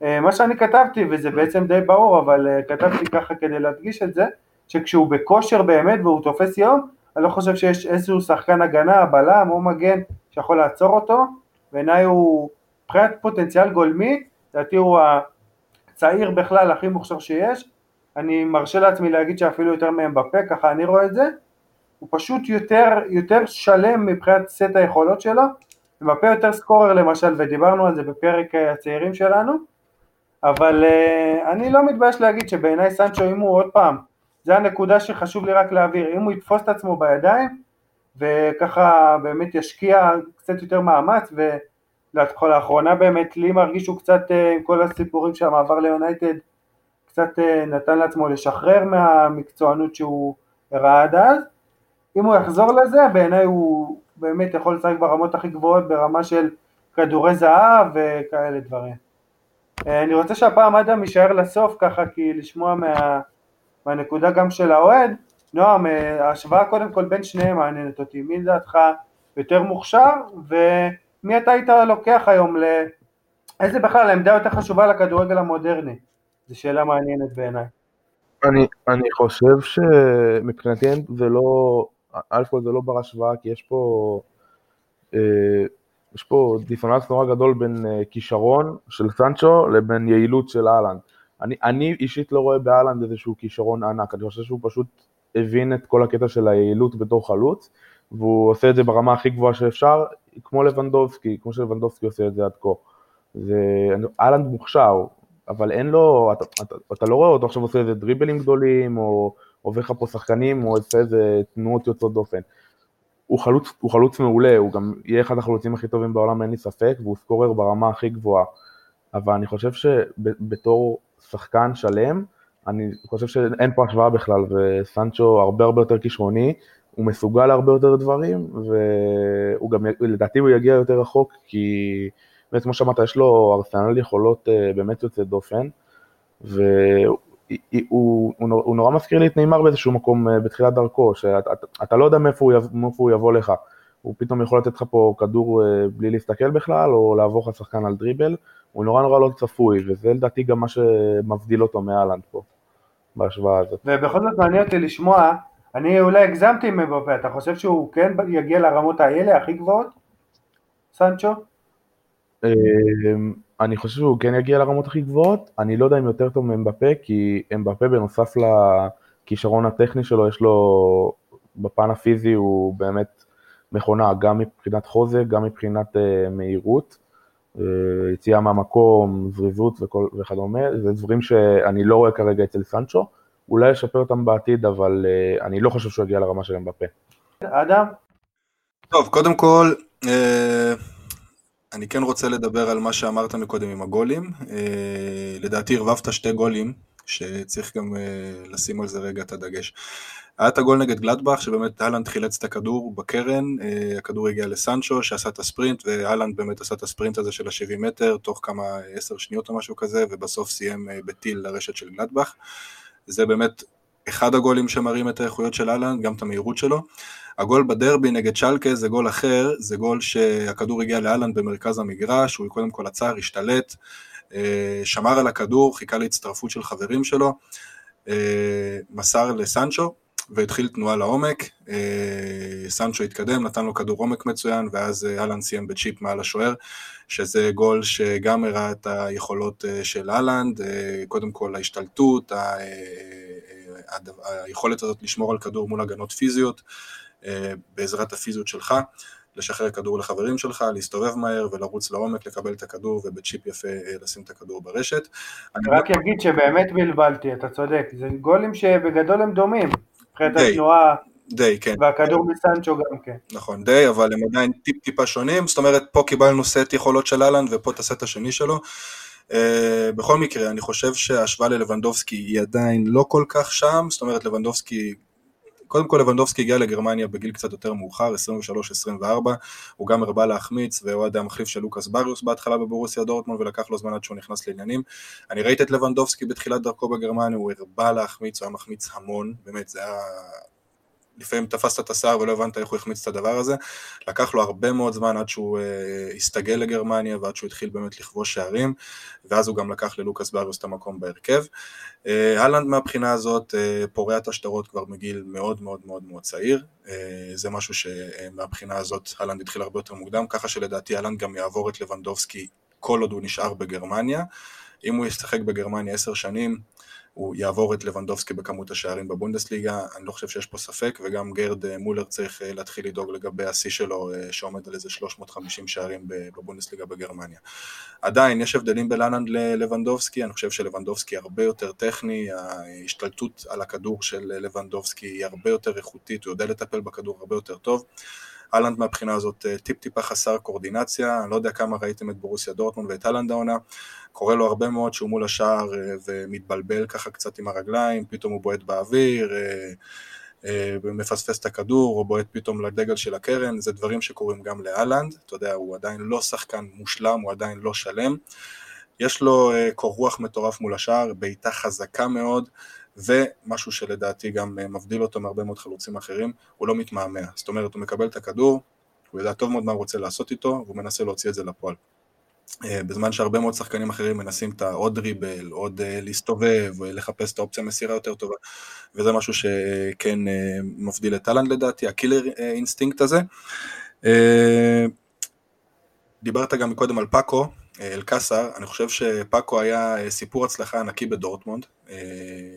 מה שאני כתבתי, וזה בעצם די ברור, אבל כתבתי ככה כדי להדגיש את זה, שכשהוא בכושר באמת והוא תופס יום, אני לא חושב שיש איזשהו שחקן הגנה, בלם או מגן שיכול לעצור אותו, בעיניי הוא, מבחינת פוטנציאל גולמי, לדעתי הוא הצעיר בכלל הכי מוכשר שיש, אני מרשה לעצמי להגיד שאפילו יותר מהם בפה, ככה אני רואה את זה, הוא פשוט יותר, יותר שלם מבחינת סט היכולות שלו, מבפה יותר סקורר למשל, ודיברנו על זה בפרק הצעירים שלנו, אבל uh, אני לא מתבייש להגיד שבעיניי סנצ'ו אם הוא עוד פעם, זה הנקודה שחשוב לי רק להעביר, אם הוא יתפוס את עצמו בידיים וככה באמת ישקיע קצת יותר מאמץ ולאחרונה באמת לי מרגיש שהוא קצת uh, עם כל הסיפורים שהמעבר ליונייטד קצת uh, נתן לעצמו לשחרר מהמקצוענות שהוא הראה עד אז, אם הוא יחזור לזה בעיניי הוא באמת יכול לשחק ברמות הכי גבוהות ברמה של כדורי זהב וכאלה דברים. אה, אני רוצה שהפעם אדם יישאר לסוף ככה כי לשמוע מה, מהנקודה גם של האוהד. נועם, אה, ההשוואה קודם כל בין שניהם מעניינת אותי, מי לדעתך יותר מוכשר ומי אתה היית לוקח היום ל... איזה בכלל עמדה יותר חשובה לכדורגל המודרני? זו שאלה מעניינת בעיניי. אני, אני חושב שמבחינתי זה לא, א' כל זה לא בר השוואה כי יש פה אה, יש פה דיסוננס נורא גדול בין uh, כישרון של סנצ'ו לבין יעילות של אהלנד. אני, אני אישית לא רואה באהלנד איזשהו כישרון ענק, אני חושב שהוא פשוט הבין את כל הקטע של היעילות בתור חלוץ, והוא עושה את זה ברמה הכי גבוהה שאפשר, כמו לבנדובסקי, כמו שלבנדובסקי עושה את זה עד כה. זה, אהלנד מוכשר, אבל אין לו, אתה, אתה, אתה לא רואה אותו עכשיו עושה איזה דריבלים גדולים, או עובר לך פה שחקנים, או עושה איזה תנועות יוצאות דופן. הוא חלוץ, הוא חלוץ מעולה, הוא גם יהיה אחד החלוצים הכי טובים בעולם, אין לי ספק, והוא סקורר ברמה הכי גבוהה. אבל אני חושב שבתור שחקן שלם, אני חושב שאין פה השוואה בכלל, וסנצ'ו הרבה הרבה יותר כישרוני, הוא מסוגל להרבה יותר דברים, והוא גם, לדעתי הוא יגיע יותר רחוק, כי באמת כמו שאמרת, יש לו ארסנל יכולות אה, באמת יוצא דופן, והוא הוא, הוא, הוא נורא מזכיר לי את נאמר באיזשהו מקום אה, בתחילת דרכו, שאתה לא יודע מאיפה הוא, יבוא, מאיפה הוא יבוא לך. הוא פתאום יכול לתת לך פה כדור אה, בלי להסתכל בכלל, או לעבור לך שחקן על דריבל, הוא נורא נורא לא צפוי, וזה לדעתי גם מה שמבדיל אותו מאלנד פה, בהשוואה הזאת. ובכל זאת מעניין אותי לשמוע, אני אולי הגזמתי עם מבפה, אתה חושב שהוא כן יגיע לרמות האלה הכי גבוהות, סנצ'ו? אמ, אני חושב שהוא כן יגיע לרמות הכי גבוהות, אני לא יודע אם יותר טוב מאמבפה, כי אמבפה בנוסף לכישרון הטכני שלו, יש לו, בפן הפיזי הוא באמת מכונה, גם מבחינת חוזק, גם מבחינת uh, מהירות, יציאה מהמקום, זריזות וכל, וכדומה, זה דברים שאני לא רואה כרגע אצל סנצ'ו, אולי ישפר אותם בעתיד, אבל uh, אני לא חושב שהוא יגיע לרמה של אמבפה. אדם? טוב, קודם כל, uh... אני כן רוצה לדבר על מה שאמרת מקודם עם הגולים. אה, לדעתי ערבבת שתי גולים, שצריך גם אה, לשים על זה רגע את הדגש. היה את הגול נגד גלדבך, שבאמת אהלנד חילץ את הכדור בקרן, אה, הכדור הגיע לסנצ'ו, שעשה את הספרינט, ואהלנד באמת עשה את הספרינט הזה של ה-70 מטר, תוך כמה עשר שניות או משהו כזה, ובסוף סיים בטיל לרשת של גלדבך. זה באמת אחד הגולים שמראים את האיכויות של אהלנד, גם את המהירות שלו. הגול בדרבי נגד שלקה זה גול אחר, זה גול שהכדור הגיע לאלן במרכז המגרש, הוא קודם כל עצר, השתלט, אה, שמר על הכדור, חיכה להצטרפות של חברים שלו, אה, מסר לסנצ'ו והתחיל תנועה לעומק, אה, סנצ'ו התקדם, נתן לו כדור עומק מצוין, ואז אהלן סיים בצ'יפ מעל השוער, שזה גול שגם הראה את היכולות של אהלנד, קודם כל ההשתלטות, היכולת הזאת לשמור על כדור מול הגנות פיזיות, אה, בעזרת הפיזיות שלך, לשחרר כדור לחברים שלך, להסתובב מהר ולרוץ לעומק, לקבל את הכדור ובצ'יפ יפה אה, לשים את הכדור ברשת. אני רק אגיד שבאמת בלבלתי, אתה צודק, זה גולים שבגדול הם דומים, מבחינת התנועה. די, כן. והכדור מסנצ'ו גם כן. נכון, די, אבל הם עדיין טיפ טיפה שונים, זאת אומרת, פה קיבלנו סט יכולות של אהלן ופה את הסט השני שלו. Uh, בכל מקרה, אני חושב שההשוואה ללבנדובסקי היא עדיין לא כל כך שם, זאת אומרת, לבנדובסקי קודם כל לבנדובסקי הגיע לגרמניה בגיל קצת יותר מאוחר, 23-24, הוא גם הרבה להחמיץ, והוא היה המחליף של לוקאס בריוס בהתחלה בבורוסיה דורטמונד, ולקח לו זמן עד שהוא נכנס לעניינים. אני ראיתי את לבנדובסקי בתחילת דרכו בגרמניה, הוא הרבה להחמיץ, הוא היה מחמיץ המון, באמת, זה היה... לפעמים תפסת את השיער ולא הבנת איך הוא החמיץ את הדבר הזה. לקח לו הרבה מאוד זמן עד שהוא uh, הסתגל לגרמניה ועד שהוא התחיל באמת לכבוש שערים, ואז הוא גם לקח ללוקאס באריוס את המקום בהרכב. הלנד uh, מהבחינה הזאת uh, פורע את השטרות כבר מגיל מאוד מאוד מאוד מאוד צעיר, uh, זה משהו שמהבחינה הזאת הלנד התחיל הרבה יותר מוקדם, ככה שלדעתי הלנד גם יעבור את לבנדובסקי כל עוד הוא נשאר בגרמניה. אם הוא ישחק בגרמניה עשר שנים, הוא יעבור את לבנדובסקי בכמות השערים בבונדסליגה, אני לא חושב שיש פה ספק, וגם גרד אה, מולר צריך אה, להתחיל לדאוג לגבי השיא שלו, אה, שעומד על איזה 350 שערים בבונדסליגה בגרמניה. עדיין, יש הבדלים בין ללבנדובסקי, אני חושב שלבנדובסקי הרבה יותר טכני, ההשתלטות על הכדור של לבנדובסקי היא הרבה יותר איכותית, הוא יודע לטפל בכדור הרבה יותר טוב. אהלנד מהבחינה הזאת טיפ טיפה חסר קורדינציה, אני לא יודע כמה ראיתם את בורוסיה דורטמונד ואת אהלנד העונה, קורה לו הרבה מאוד שהוא מול השער אה, ומתבלבל ככה קצת עם הרגליים, פתאום הוא בועט באוויר, אה, אה, ומפספס את הכדור, או בועט פתאום לדגל של הקרן, זה דברים שקורים גם לאלנד, אתה יודע, הוא עדיין לא שחקן מושלם, הוא עדיין לא שלם. יש לו קור רוח מטורף מול השער, בעיטה חזקה מאוד, ומשהו שלדעתי גם מבדיל אותו מהרבה מאוד חלוצים אחרים, הוא לא מתמהמה. זאת אומרת, הוא מקבל את הכדור, הוא יודע טוב מאוד מה הוא רוצה לעשות איתו, והוא מנסה להוציא את זה לפועל. אה, בזמן שהרבה מאוד שחקנים אחרים מנסים את העוד דריבל, עוד אה, להסתובב, לחפש את האופציה מסירה יותר טובה, וזה משהו שכן אה, מבדיל את האלנד לדעתי, ה killer instinct הזה. דיברת גם מקודם על פאקו אלקאסר, אני חושב שפאקו היה סיפור הצלחה ענקי בדורטמונד.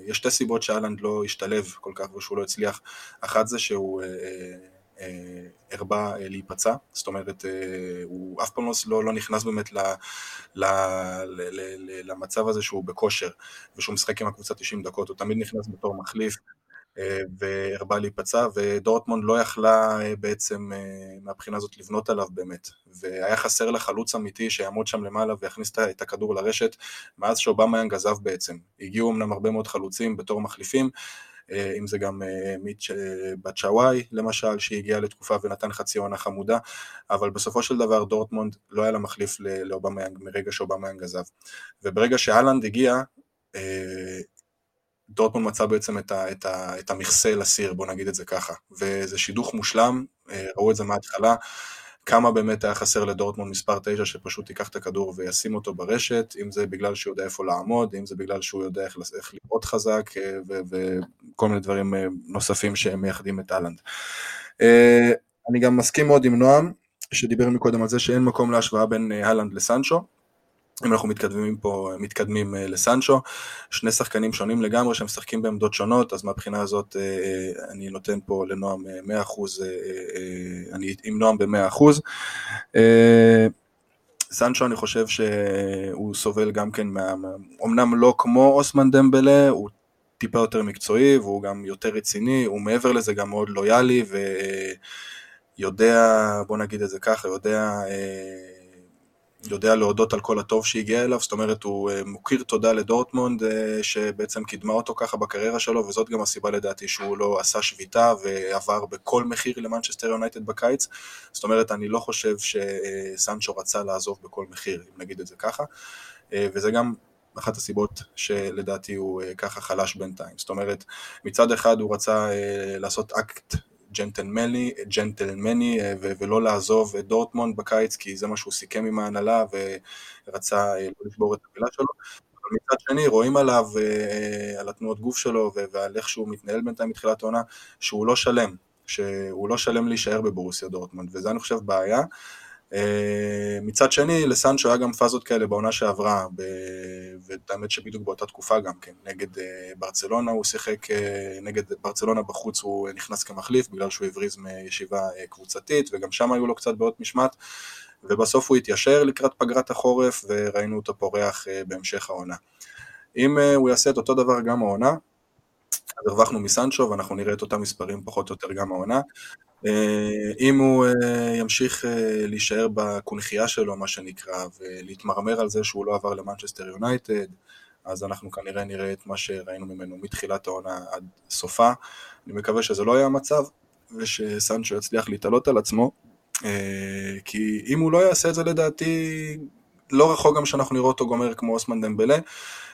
יש שתי סיבות שאלנד לא השתלב כל כך ושהוא לא הצליח. אחת זה שהוא אה, הרבה אה, להיפצע, זאת אומרת אה, הוא אף פעם לא, לא, לא נכנס באמת ל, ל, ל, ל, למצב הזה שהוא בכושר ושהוא משחק עם הקבוצה 90 דקות, הוא תמיד נכנס בתור מחליף והרבה להיפצע ודורטמונד לא יכלה בעצם מהבחינה הזאת לבנות עליו באמת והיה חסר לה חלוץ אמיתי שיעמוד שם למעלה ויכניס את הכדור לרשת מאז שאובמה היה גזב בעצם, הגיעו אמנם הרבה מאוד חלוצים בתור מחליפים אה, אם זה גם אה, מישי אה, בצ'וואי למשל, שהגיע לתקופה ונתן חצי עונה חמודה, אבל בסופו של דבר דורטמונד לא היה לה מחליף לאובמיאנג מרגע שאובמיאנג עזב. וברגע שאלנד הגיע, דורטמונד מצא בעצם את, ה, את, ה, את המכסה לסיר, בוא נגיד את זה ככה, וזה שידוך מושלם, ראו את זה מההתחלה, כמה באמת היה חסר לדורטמונד מספר 9 שפשוט ייקח את הכדור וישים אותו ברשת, אם זה בגלל שהוא יודע איפה לעמוד, אם זה בגלל שהוא יודע איך, איך לירות חזק וכל מיני דברים אה, נוספים שמייחדים את אהלנד. אה, אני גם מסכים מאוד עם נועם, שדיבר מקודם על זה שאין מקום להשוואה בין אה, אהלנד לסנצ'ו. אם אנחנו מתקדמים פה, מתקדמים אה, לסנצ'ו, שני שחקנים שונים לגמרי שמשחקים בעמדות שונות, אז מהבחינה הזאת אה, אה, אני נותן פה לנועם 100%, אני עם נועם ב-100%. סנצ'ו אני חושב שהוא סובל גם כן, מה, אמנם לא כמו אוסמן דמבלה, הוא טיפה יותר מקצועי והוא גם יותר רציני, הוא מעבר לזה גם מאוד לויאלי ויודע, בוא נגיד את זה ככה, יודע יודע להודות על כל הטוב שהגיע אליו, זאת אומרת הוא אה, מוקיר תודה לדורטמונד אה, שבעצם קידמה אותו ככה בקריירה שלו וזאת גם הסיבה לדעתי שהוא לא עשה שביתה ועבר בכל מחיר למנצ'סטר יונייטד בקיץ, זאת אומרת אני לא חושב שסנצ'ו רצה לעזוב בכל מחיר, אם נגיד את זה ככה, אה, וזה גם אחת הסיבות שלדעתי הוא ככה חלש בינתיים, זאת אומרת מצד אחד הוא רצה לעשות אקט ג'נטלמני, ג'נטלמני אה, ולא לעזוב את דורטמונד בקיץ כי זה מה שהוא סיכם עם ההנהלה ורצה אה, לא לשבור את המילה שלו. אבל מצד שני רואים עליו, אה, על התנועות גוף שלו ועל איך שהוא מתנהל בינתיים מתחילת העונה, שהוא לא שלם, שהוא לא שלם להישאר בבורוסיה דורטמונד וזה אני חושב בעיה. אה, מצד שני, לסנצ'ו היה גם פאזות כאלה בעונה שעברה, והאמת שבדיוק באותה תקופה גם כן, נגד אה, ברצלונה הוא שיחק, אה, נגד ברצלונה בחוץ הוא נכנס כמחליף, בגלל שהוא הבריז מישיבה קבוצתית, וגם שם היו לו קצת בעיות משמעת, ובסוף הוא התיישר לקראת פגרת החורף, וראינו אותו פורח בהמשך העונה. אם הוא יעשה את אותו דבר גם העונה, אז הרווחנו מסנצ'ו ואנחנו נראה את אותם מספרים פחות או יותר גם העונה. אה, אם הוא אה, ימשיך אה, להישאר בקונכייה שלו, מה שנקרא, ולהתמרמר על זה שהוא לא עבר למנצ'סטר יונייטד, אז אנחנו כנראה נראה את מה שראינו ממנו מתחילת העונה עד סופה. אני מקווה שזה לא יהיה המצב, ושסנצ'ו יצליח להתעלות על עצמו, כי אם הוא לא יעשה את זה לדעתי, לא רחוק גם שאנחנו נראה אותו גומר כמו אוסמן דמבלה,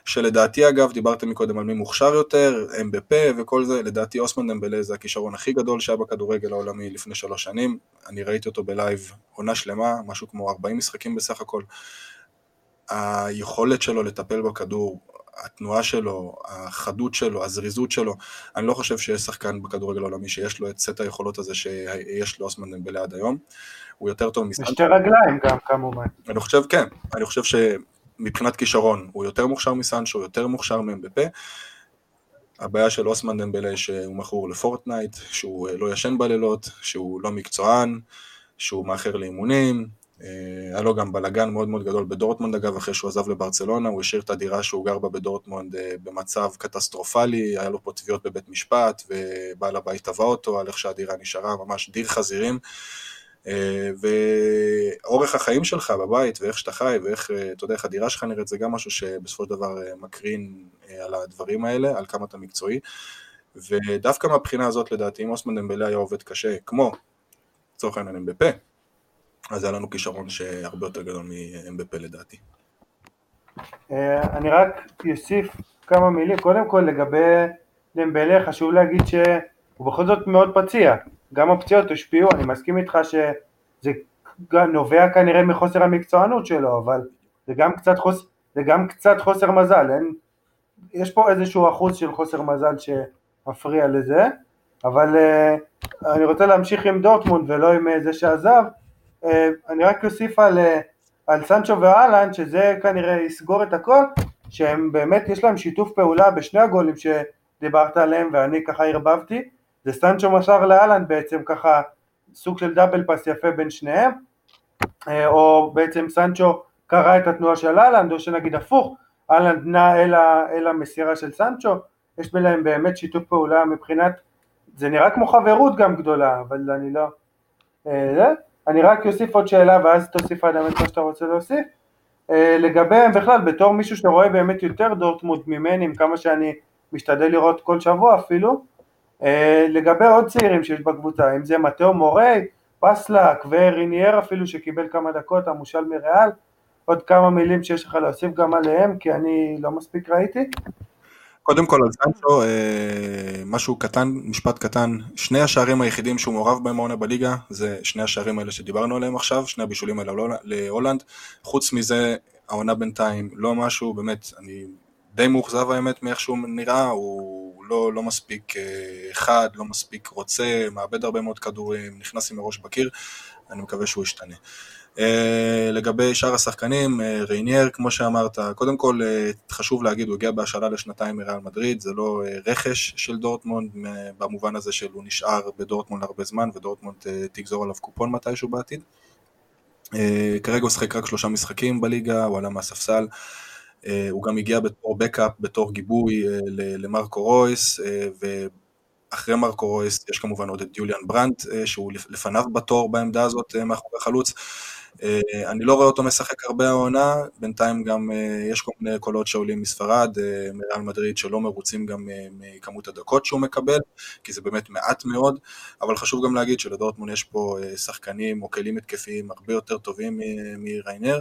שלדעתי אגב, דיברתם מקודם על מי מוכשר יותר, אמבפה וכל זה, לדעתי אוסמן דמבלה זה הכישרון הכי גדול שהיה בכדורגל העולמי לפני שלוש שנים, אני ראיתי אותו ב live עונה שלמה, משהו כמו 40 משחקים בסך הכל. היכולת שלו לטפל בכדור, התנועה שלו, החדות שלו, הזריזות שלו, אני לא חושב שיש שחקן בכדורגל העולמי שיש לו את סט היכולות הזה שיש לאוסמן דמבלה עד היום. הוא יותר טוב מסנצ'ו. שתי רגליים גם כמובן. אני חושב, כן, אני חושב שמבחינת כישרון הוא יותר מוכשר מסנצ'ו, יותר מוכשר מאמבפה. הבעיה של אוסמן דמבלה שהוא מכור לפורטנייט, שהוא לא ישן בלילות, שהוא לא מקצוען, שהוא מאחר לאימונים, אה, היה לו גם בלאגן מאוד מאוד גדול בדורטמונד אגב, אחרי שהוא עזב לברצלונה, הוא השאיר את הדירה שהוא גר בה בדורטמונד אה, במצב קטסטרופלי, היה לו פה תביעות בבית משפט, ובעל הבית תבע אותו על איך שהדירה נשארה, ממש דיר חזירים. אה, ואורך החיים שלך בבית, ואיך שאתה חי, ואיך, אתה יודע, איך הדירה שלך נראית, זה גם משהו שבסופו של דבר מקרין על הדברים האלה, על כמה אתה מקצועי. ודווקא מהבחינה הזאת, לדעתי, אם אוסמן דמבלה היה עובד קשה, כמו, לצורך העניין, בפה, אז היה לנו כישרון שהרבה יותר גדול מאמבפה לדעתי. אה, אני רק אוסיף כמה מילים, קודם כל לגבי דמבלה חשוב להגיד שהוא בכל זאת מאוד פציע, גם הפציעות השפיעו, אני מסכים איתך שזה נובע כנראה מחוסר המקצוענות שלו, אבל זה גם קצת, חוס, זה גם קצת חוסר מזל, אין, יש פה איזשהו אחוז של חוסר מזל שמפריע לזה, אבל uh, אני רוצה להמשיך עם דורטמונד ולא עם זה שעזב, אה, אני רק אוסיף על, אה, על סנצ'ו ואהלן, שזה כנראה יסגור את הכל, שהם באמת, יש להם שיתוף פעולה בשני הגולים שדיברת עליהם ואני ככה ערבבתי, זה סנצ'ו מסר לאהלן בעצם ככה סוג של דאבל פס יפה בין שניהם, אה, או בעצם סנצ'ו קרא את התנועה של אהלנד, או שנגיד הפוך, אהלנד נע אל, אל המסירה של סנצ'ו, יש ביניהם באמת שיתוף פעולה מבחינת, זה נראה כמו חברות גם גדולה, אבל אני לא... אה, אני רק אוסיף עוד שאלה ואז תוסיף עד האמת מה שאתה רוצה להוסיף. אה, לגביהם בכלל, בתור מישהו שרואה באמת יותר דורטמונד ממני, עם כמה שאני משתדל לראות כל שבוע אפילו, לגבי עוד צעירים שיש בקבוצה, אם זה מתאו מורי, פסלק וריניאר אפילו שקיבל כמה דקות, המושל מריאל, עוד כמה מילים שיש לך להוסיף גם עליהם, כי אני לא מספיק ראיתי. קודם כל על סנצ'ו, אה, משהו קטן, משפט קטן, שני השערים היחידים שהוא מעורב בהם העונה בליגה, זה שני השערים האלה שדיברנו עליהם עכשיו, שני הבישולים האלה להולנד, חוץ מזה העונה בינתיים לא משהו, באמת, אני די מאוכזב האמת מאיך שהוא נראה, הוא לא, לא מספיק אה, חד, לא מספיק רוצה, מאבד הרבה מאוד כדורים, נכנס עם הראש בקיר, אני מקווה שהוא ישתנה. אה, לגבי שאר השחקנים, אה, ריינייר, כמו שאמרת, קודם כל אה, חשוב להגיד, הוא הגיע בהשאלה לשנתיים מריאל מדריד, זה לא רכש של דורטמונד, במובן הזה שהוא נשאר בדורטמונד הרבה זמן, ודורטמונד תגזור עליו קופון מתישהו בעתיד. כרגע הוא שחק רק שלושה משחקים בליגה, הוא עלה מהספסל. הוא גם הגיע בתור backup, בתור גיבוי למרקו רויס, ואחרי מרקו רויס יש כמובן עוד את יוליאן ברנט, שהוא לפניו בתור בעמדה הזאת מאחורי החלוץ. אה, אני לא רואה אותו משחק הרבה העונה, בינתיים גם אה, יש כל מיני קולות שעולים מספרד, אה, מריאל מדריד שלא מרוצים גם מכמות הדקות שהוא מקבל, כי זה באמת מעט מאוד, אבל חשוב גם להגיד שלדורטמון יש פה שחקנים או כלים התקפיים הרבה יותר טובים מריינר,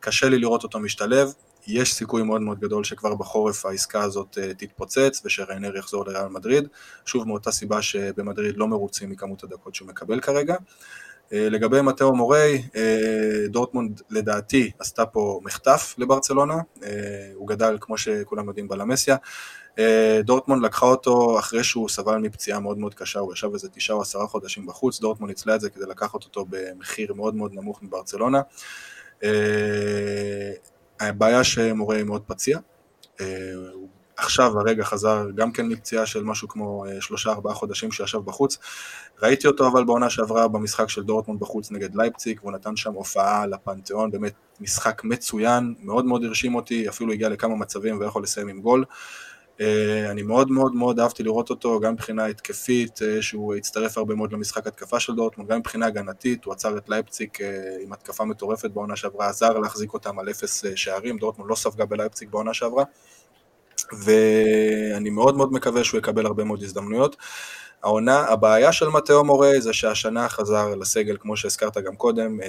קשה לי לראות אותו משתלב, יש סיכוי מאוד מאוד גדול שכבר בחורף העסקה הזאת תתפוצץ ושריינר יחזור לריאל מדריד, שוב מאותה סיבה שבמדריד לא מרוצים מכמות הדקות שהוא מקבל כרגע. אה, לגבי מתאו מורי, אה, דורטמונד לדעתי עשתה פה מחטף לברצלונה, אה, הוא גדל כמו שכולם יודעים בלמסיה, דורטמונד לקחה אותו אחרי שהוא סבל מפציעה מאוד מאוד קשה, הוא ישב איזה תשעה או עשרה חודשים בחוץ, דורטמונד ניצלה את זה כדי לקחת אותו במחיר מאוד מאוד נמוך מברצלונה. הבעיה שמורי מאוד פציע, הוא עכשיו הרגע חזר גם כן מפציעה של משהו כמו אה, שלושה ארבעה חודשים שישב בחוץ. ראיתי אותו אבל בעונה שעברה במשחק של דורטמונד בחוץ נגד לייפציק, והוא נתן שם הופעה לפנתיאון, באמת משחק מצוין, מאוד מאוד הרשים אותי, אפילו הגיע לכמה מצבים ויכול לסיים עם גול. אה, אני מאוד מאוד מאוד אהבתי לראות אותו, גם מבחינה התקפית, אה, שהוא הצטרף הרבה מאוד למשחק התקפה של דורטמונד, גם מבחינה הגנתית, הוא עצר את לייפציק עם התקפה מטורפת בעונה שעברה, עזר להחזיק אותם על אפס שערים, דורטמונד לא ספגה בלייפציק בעונה שעברה. ואני מאוד מאוד מקווה שהוא יקבל הרבה מאוד הזדמנויות. העונה, הבעיה של מתאו מורי זה שהשנה חזר לסגל, כמו שהזכרת גם קודם, אה,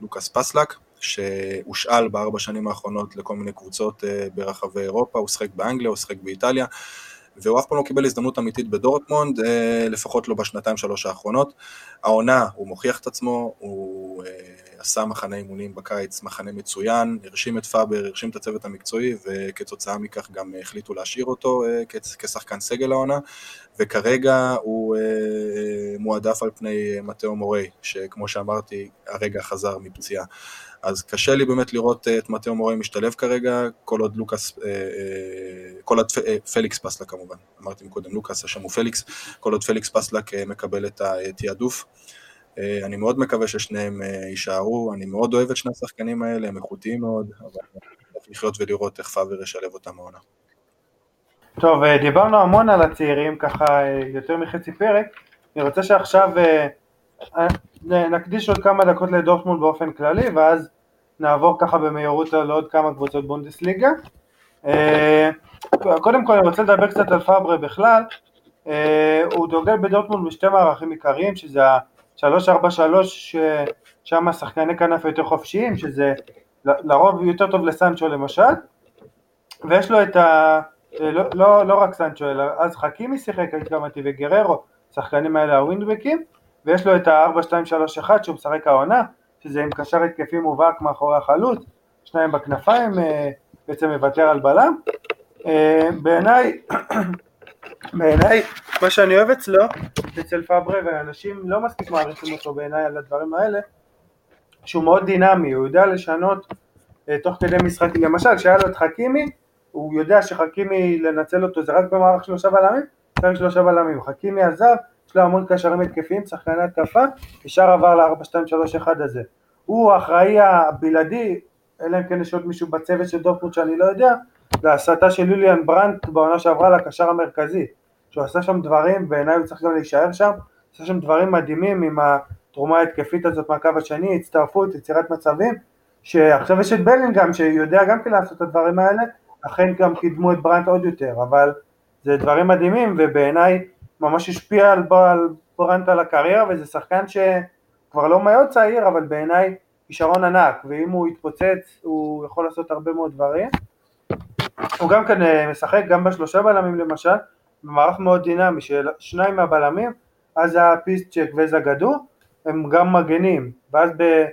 לוקאס פסלק, שהושאל בארבע שנים האחרונות לכל מיני קבוצות ברחבי אירופה, הוא שיחק באנגליה, הוא שיחק באיטליה, והוא אף פעם לא קיבל הזדמנות אמיתית בדורטמונד, לפחות לא בשנתיים שלוש האחרונות. העונה, הוא מוכיח את עצמו, הוא עשה מחנה אימונים בקיץ, מחנה מצוין, הרשים את פאבר, הרשים את הצוות המקצועי, וכתוצאה מכך גם החליטו להשאיר אותו כשחקן סגל העונה, וכרגע הוא מועדף על פני מתאו מורי, שכמו שאמרתי, הרגע חזר מפציעה. אז קשה לי באמת לראות את מתאו מורי משתלב כרגע, כל עוד לוקאס, כל עוד פליקס פסלק כמובן, אמרתי מקודם לוקאס, השם הוא פליקס, כל עוד פליקס פסלק מקבל את התעדוף. אני מאוד מקווה ששניהם יישארו, אני מאוד אוהב את שני השחקנים האלה, הם איכותיים מאוד, אבל צריך לחיות ולראות איך פאבר ישלב אותם העונה. טוב, דיברנו המון על הצעירים, ככה יותר מחצי פרק, אני רוצה שעכשיו נקדיש עוד כמה דקות לדורטמונד באופן כללי, ואז נעבור ככה במהירות לעוד כמה קבוצות בונדסליגה. קודם כל אני רוצה לדבר קצת על פאברה בכלל, הוא דוגל בדורטמונד בשתי מערכים עיקריים, שזה ה-343, ששם השחקני כנף יותר חופשיים, שזה לרוב יותר טוב לסנצ'ו למשל, ויש לו את ה... לא, לא, לא רק סנצ'ו, אלא אז חכימי שיחק, התכוונתי, וגררו, שחקנים האלה הווינדבקים, ויש לו את ה-4-2-3-1 שהוא משחק העונה, שזה עם קשר התקפי מובהק מאחורי החלוץ, שניים בכנפיים, בעצם מוותר על בלם. בעיניי, בעיניי, מה שאני אוהב אצלו, אצל פאברה, ואנשים לא מספיק מעריכים אותו בעיניי על הדברים האלה, שהוא מאוד דינמי, הוא יודע לשנות תוך כדי משחקים, למשל כשהיה לו את חכימי, הוא יודע שחכימי לנצל אותו זה רק במערך שלושה בלמים, צריך שלושה בלמים, חכימי עזב, לו המון קשרים התקפיים, שחקני התקפה, ישר עבר ל-4-2-3-1 הזה. הוא האחראי הבלעדי, אלא אם כן יש עוד מישהו בצוות של דורטמונד שאני לא יודע, להסתה של יוליאן ברנט בעונה שעברה לקשר המרכזי, שהוא עשה שם דברים, בעיניי הוא צריך גם להישאר שם, עשה שם דברים מדהימים עם התרומה ההתקפית הזאת מהקו השני, הצטרפות, יצירת מצבים, שעכשיו יש את בלינגהם שיודע גם כן לעשות את הדברים האלה, אכן גם קידמו את ברנט עוד יותר, אבל זה דברים מדהימים ובעיניי ממש השפיע על, על ברנט על הקריירה וזה שחקן שכבר לא מאוד צעיר אבל בעיניי כישרון ענק ואם הוא יתפוצץ הוא יכול לעשות הרבה מאוד דברים. הוא גם כן משחק גם בשלושה בלמים למשל, במערך מאוד דינמי של שניים מהבלמים, אז פישצ'ק וזגאדו, הם גם מגנים, ואז ב...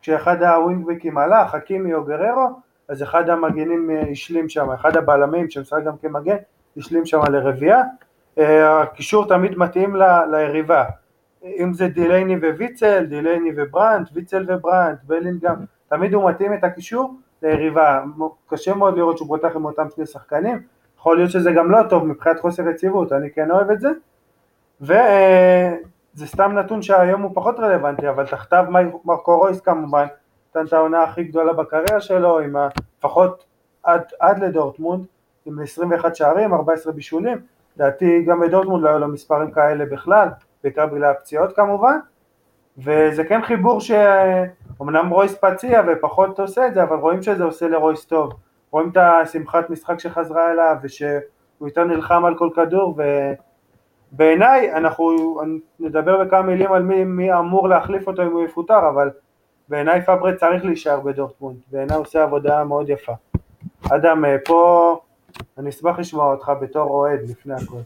כשאחד הווינגבקים עלה, חכימי או גריירו, אז אחד המגנים השלים שם, אחד הבלמים שמשחק גם כמגן, השלים שם לרביעייה, הקישור תמיד מתאים. ליריבה, אם זה דילייני וויצל, דילייני וברנט, ויצל וברנט, בלינגהם, תמיד הוא מתאים את הקישור ליריבה, קשה מאוד לראות שהוא פותח עם אותם שני שחקנים, יכול להיות שזה גם לא טוב מבחינת חוסר יציבות, אני כן אוהב את זה, וזה סתם נתון שהיום הוא פחות רלוונטי, אבל תחתיו מרקו רויס כמובן, נתן את העונה הכי גדולה בקריירה שלו, עם לפחות עד, עד לדורטמונד, עם 21 שערים, 14 בישולים, לדעתי גם בדורטמונד לא היו לו מספרים כאלה בכלל, בעיקר בגלל הפציעות כמובן, וזה כן חיבור שאומנם רויס פציע ופחות עושה את זה, אבל רואים שזה עושה לרויס טוב, רואים את השמחת משחק שחזרה אליו ושהוא יותר נלחם על כל כדור ובעיניי אנחנו נדבר בכמה מילים על מי, מי אמור להחליף אותו אם הוא יפוטר, אבל בעיניי פברד צריך להישאר בדורטמונד, בעיניי הוא עושה עבודה מאוד יפה. אדם, פה אני אשמח לשמוע אותך בתור אוהד לפני הכל.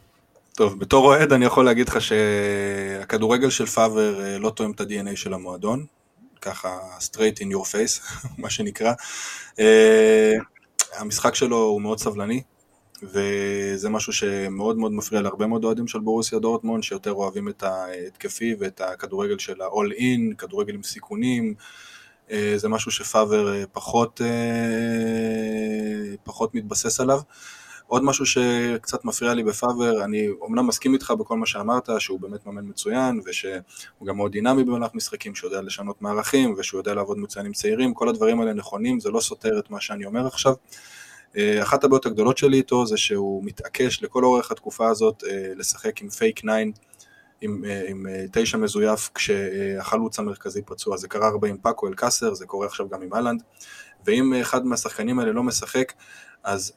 טוב, בתור אוהד אני יכול להגיד לך שהכדורגל של פאבר לא תואם את ה-DNA של המועדון, ככה straight in your face, מה שנקרא. המשחק שלו הוא מאוד סבלני, וזה משהו שמאוד מאוד מפריע להרבה מאוד אוהדים של בורוסיה דורטמונד, שיותר אוהבים את ההתקפי ואת הכדורגל של ה-all in, כדורגל עם סיכונים, זה משהו שפאבר פחות, פחות מתבסס עליו. עוד משהו שקצת מפריע לי בפאבר, אני אומנם מסכים איתך בכל מה שאמרת, שהוא באמת מאמן מצוין, ושהוא גם מאוד דינמי במהלך משחקים, שהוא יודע לשנות מערכים, ושהוא יודע לעבוד מצוין עם צעירים, כל הדברים האלה נכונים, זה לא סותר את מה שאני אומר עכשיו. אחת הבעיות הגדולות שלי איתו זה שהוא מתעקש לכל אורך התקופה הזאת לשחק עם פייק 9, עם, עם תשע מזויף כשהחלוץ המרכזי פצוע, זה קרה הרבה עם פאקו אלקאסר, זה קורה עכשיו גם עם הולאנד, ואם אחד מהשחקנים האלה לא משחק, אז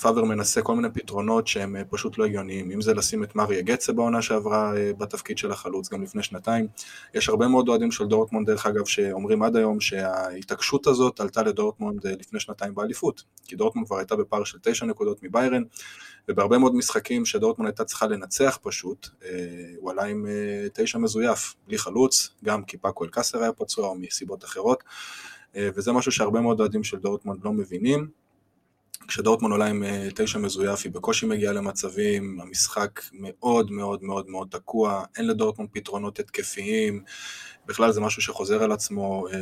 פאבר מנסה כל מיני פתרונות שהם פשוט לא הגיוניים, אם זה לשים את מריו גצה בעונה שעברה בתפקיד של החלוץ גם לפני שנתיים, יש הרבה מאוד אוהדים של דורטמונד דרך אגב שאומרים עד היום שההתעקשות הזאת עלתה לדורטמונד לפני שנתיים באליפות, כי דורטמונד כבר הייתה בפער של תשע נקודות מביירן, ובהרבה מאוד משחקים שדורטמונד הייתה צריכה לנצח פשוט, הוא עלה עם תשע מזויף, בלי חלוץ, גם כי פאקו אלקאסר היה פצוע או מסיבות אחרות, וזה משהו שהרבה מאוד אוהדים של דורטמונד לא מבינים. כשדורטמון עולה עם אה, תשע מזויף, היא בקושי מגיעה למצבים, המשחק מאוד מאוד מאוד מאוד תקוע, אין לדורטמון פתרונות התקפיים, בכלל זה משהו שחוזר על עצמו אה,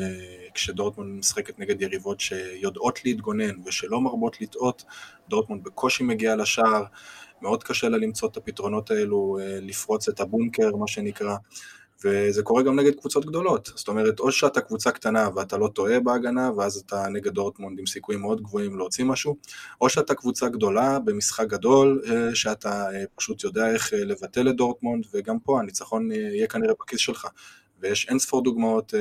כשדורטמון משחקת נגד יריבות שיודעות להתגונן ושלא מרבות לטעות, דורטמון בקושי מגיע לשער, מאוד קשה לה למצוא את הפתרונות האלו, אה, לפרוץ את הבונקר, מה שנקרא. וזה קורה גם נגד קבוצות גדולות, זאת אומרת, או שאתה קבוצה קטנה ואתה לא טועה בהגנה, ואז אתה נגד דורטמונד עם סיכויים מאוד גבוהים להוציא משהו, או שאתה קבוצה גדולה במשחק גדול, אה, שאתה אה, פשוט יודע איך אה, לבטל את דורטמונד, וגם פה הניצחון יהיה כנראה בכיס שלך. ויש אין ספור דוגמאות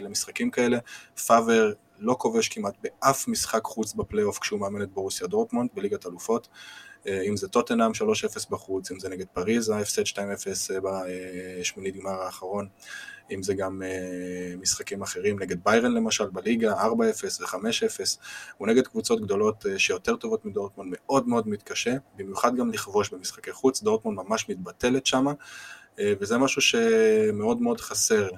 למשחקים כאלה. פאבר לא כובש כמעט באף משחק חוץ בפלייאוף כשהוא מאמן את בורוסיה דורטמונד בליגת אלופות. אה, אם זה טוטנאם 3-0 בחוץ, אם זה נגד פריז, ההפסד 2-0 אה, בשמינית גמר האחרון, אם זה גם אה, משחקים אחרים נגד ביירן למשל בליגה, 4-0 ו-5-0, הוא נגד קבוצות גדולות שיותר טובות מדורטמונד, מאוד מאוד מתקשה, במיוחד גם לכבוש במשחקי חוץ, דורטמונד ממש מתבטלת שמה, אה, וזה משהו שמאוד מאוד חסר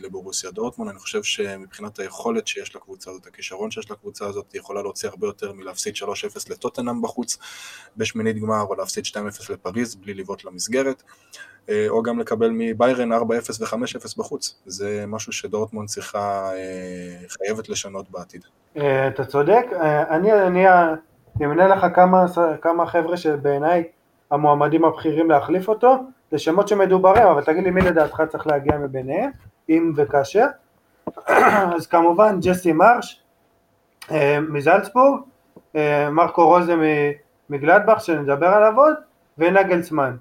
לבורוסיה דורטמון, אני חושב שמבחינת היכולת שיש לקבוצה הזאת, הכישרון שיש לקבוצה הזאת, היא יכולה להוציא הרבה יותר מלהפסיד 3-0 לטוטנאם בחוץ בשמינית גמר, או להפסיד 2-0 לפריז בלי לבעוט למסגרת, אה, או גם לקבל מביירן 4-0 ו-5-0 בחוץ, זה משהו שדורטמון צריכה, אה, חייבת לשנות בעתיד. אתה צודק, אני, אני אמנה לך כמה, כמה חבר'ה שבעיניי המועמדים הבכירים להחליף אותו, זה שמות שמדוברים, אבל תגיד לי מי לדעתך צריך להגיע מביניהם, אם וכאשר. אז כמובן ג'סי מרש אה, מזלצבורג, אה, מרקו רוזה מגלדבך שנדבר עליו עוד, ונגלסמן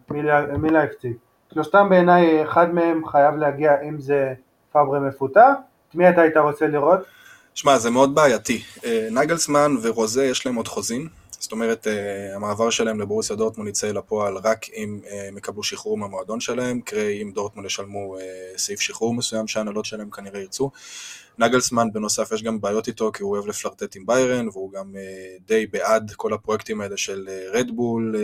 מלייפציג. שלושתם בעיניי, אחד מהם חייב להגיע אם זה פאברי מפוטר. את מי אתה היית רוצה לראות? שמע, זה מאוד בעייתי. אה, נגלסמן ורוזה יש להם עוד חוזים, זאת אומרת, אה, המעבר שלהם לבורוסיה דורטמון יצא לפועל רק אם אה, הם יקבלו שחרור מהמועדון שלהם, קרי אם דורטמון ישלמו אה, סעיף שחרור מסוים שהנהלות שלהם כנראה ירצו. נגלסמן בנוסף יש גם בעיות איתו כי הוא אוהב לפלרטט עם ביירן והוא גם די בעד כל הפרויקטים האלה של רדבול,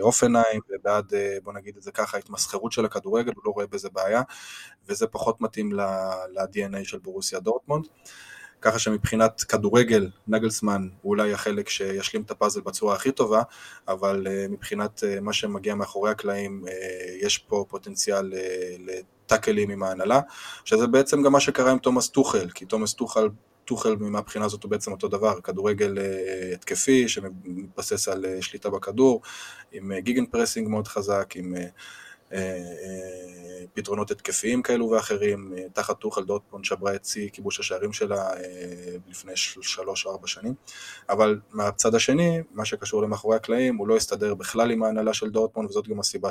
אופנהיים ובעד, בוא נגיד את זה ככה, התמסחרות של הכדורגל, הוא לא רואה בזה בעיה וזה פחות מתאים ל-DNA של בורוסיה דורטמונד. ככה שמבחינת כדורגל, נגלסמן הוא אולי החלק שישלים את הפאזל בצורה הכי טובה, אבל אה, מבחינת אה, מה שמגיע מאחורי הקלעים, אה, יש פה פוטנציאל לטאקלים עם ההנהלה, שזה בעצם גם מה שקרה עם תומאס טוחל, כי תומאס טוחל טוחל מהבחינה הזאת הוא בעצם אותו דבר, כדורגל התקפי שמתבסס על שליטה בכדור, עם Gegenpressing מאוד חזק, עם... אה, אה, פתרונות התקפיים כאלו ואחרים, אה, תחת טוחל דורטמונד שברה את שיא כיבוש השערים שלה לפני שלוש או ארבע שנים, אבל מהצד השני, מה שקשור למאחורי הקלעים, הוא לא הסתדר בכלל עם ההנהלה של דורטמון, וזאת גם הסיבה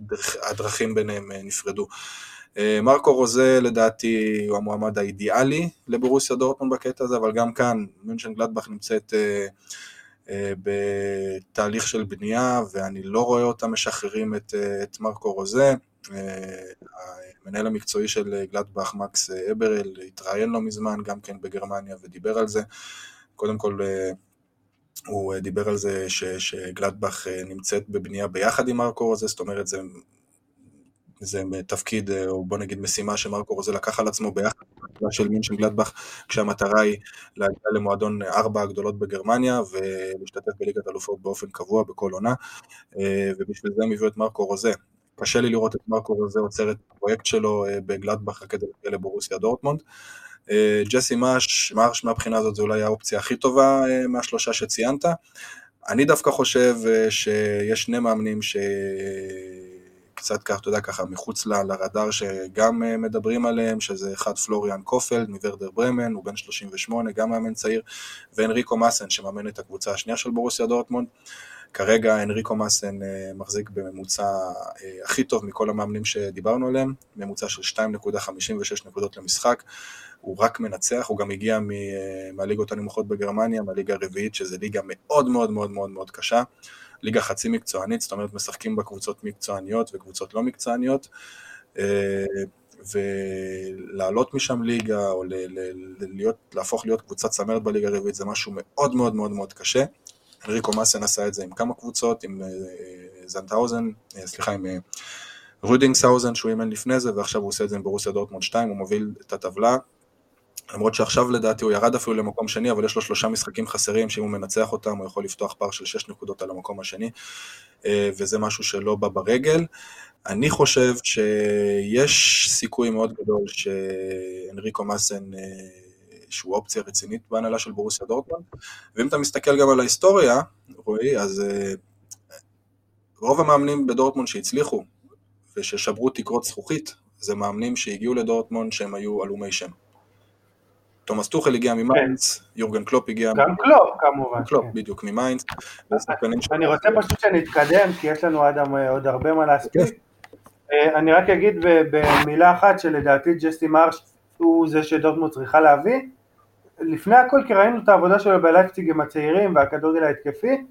שהדרכים ביניהם נפרדו. מרקו רוזה לדעתי הוא המועמד האידיאלי לבורוסיה דורטמון בקטע הזה, אבל גם כאן מונשן גלדבך נמצאת בתהליך של בנייה, ואני לא רואה אותם משחררים את, אה, את מרקו רוזה. אה, המנהל המקצועי של גלדבך, מקס אברל, התראיין לא מזמן גם כן בגרמניה ודיבר על זה. קודם כל, הוא דיבר על זה ש, שגלדבך נמצאת בבנייה ביחד עם מרקו רוזה, זאת אומרת זה זה תפקיד, אה, או בוא נגיד משימה שמרקו רוצה לקח על עצמו ביחד של מינשן גלדבך, כשהמטרה היא להגיע למועדון ארבע הגדולות בגרמניה ולהשתתף בליגת אלופות באופן קבוע בכל עונה, אה, ובשביל זה הם הביאו את מרקו רוזה. קשה לי לראות את מרקו רוזה עוצר את הפרויקט שלו אה, בגלדבך כדי להגיע לבורוסיה דורטמונד. ג'סי מאש, מרש מהבחינה הזאת זה אולי האופציה הכי טובה מהשלושה שציינת. אני דווקא חושב שיש שני מאמנים ש... קצת כך, אתה יודע, ככה מחוץ ל, לרדאר שגם אה, מדברים עליהם, שזה אחד פלוריאן קופלד מוורדר ברמן, הוא בן 38, גם מאמן צעיר, ואנריקו מאסן שמאמן את הקבוצה השנייה של בורוסיה דורטמונד. כרגע אנריקו מאסן אה, מחזיק בממוצע אה, הכי טוב מכל המאמנים שדיברנו עליהם, ממוצע של 2.56 נקודות למשחק, הוא רק מנצח, הוא גם הגיע מהליגות הנמוכות בגרמניה, מהליגה הרביעית, שזו ליגה מאוד מאוד מאוד מאוד מאוד קשה, ליגה חצי מקצוענית, זאת אומרת משחקים בקבוצות מקצועניות וקבוצות לא מקצועניות. ולעלות משם ליגה, או להיות, להפוך להיות קבוצת צמרת בליגה הרביעית, זה משהו מאוד מאוד מאוד מאוד קשה. אנריקו מאסן עשה את זה עם כמה קבוצות, עם אה, זנטהאוזן, אה, סליחה, עם אה, רודינגסהאוזן שהוא אימן לפני זה, ועכשיו הוא עושה את זה עם בורוסיה דורטמונד 2, הוא מוביל את הטבלה. למרות שעכשיו לדעתי הוא ירד אפילו למקום שני, אבל יש לו שלושה משחקים חסרים, שאם הוא מנצח אותם הוא יכול לפתוח פער של שש נקודות על המקום השני, וזה משהו שלא בא ברגל. אני חושב שיש סיכוי מאוד גדול שאנריקו מאסן, שהוא אופציה רצינית בהנהלה של בורוסיה דורטמונד, ואם אתה מסתכל גם על ההיסטוריה, רועי, אז רוב המאמנים בדורטמונד שהצליחו וששברו תקרות זכוכית, זה מאמנים שהגיעו לדורטמונד שהם היו עלומי שם. תומאס טוחל הגיע ממיינץ, כן. יורגן קלופ הגיע... גם קלופ כמובן. קלופ, כן. בדיוק, ממיינץ. אני רוצה פשוט שנתקדם, כי יש לנו אדם עוד הרבה מה להספיק. כן. אה, אני רק אגיד במילה אחת שלדעתי ג'סטי מרש הוא זה שדורטמונד צריכה להביא. לפני הכל כי ראינו את העבודה שלו בלייפציג עם הצעירים והכדורגל ההתקפי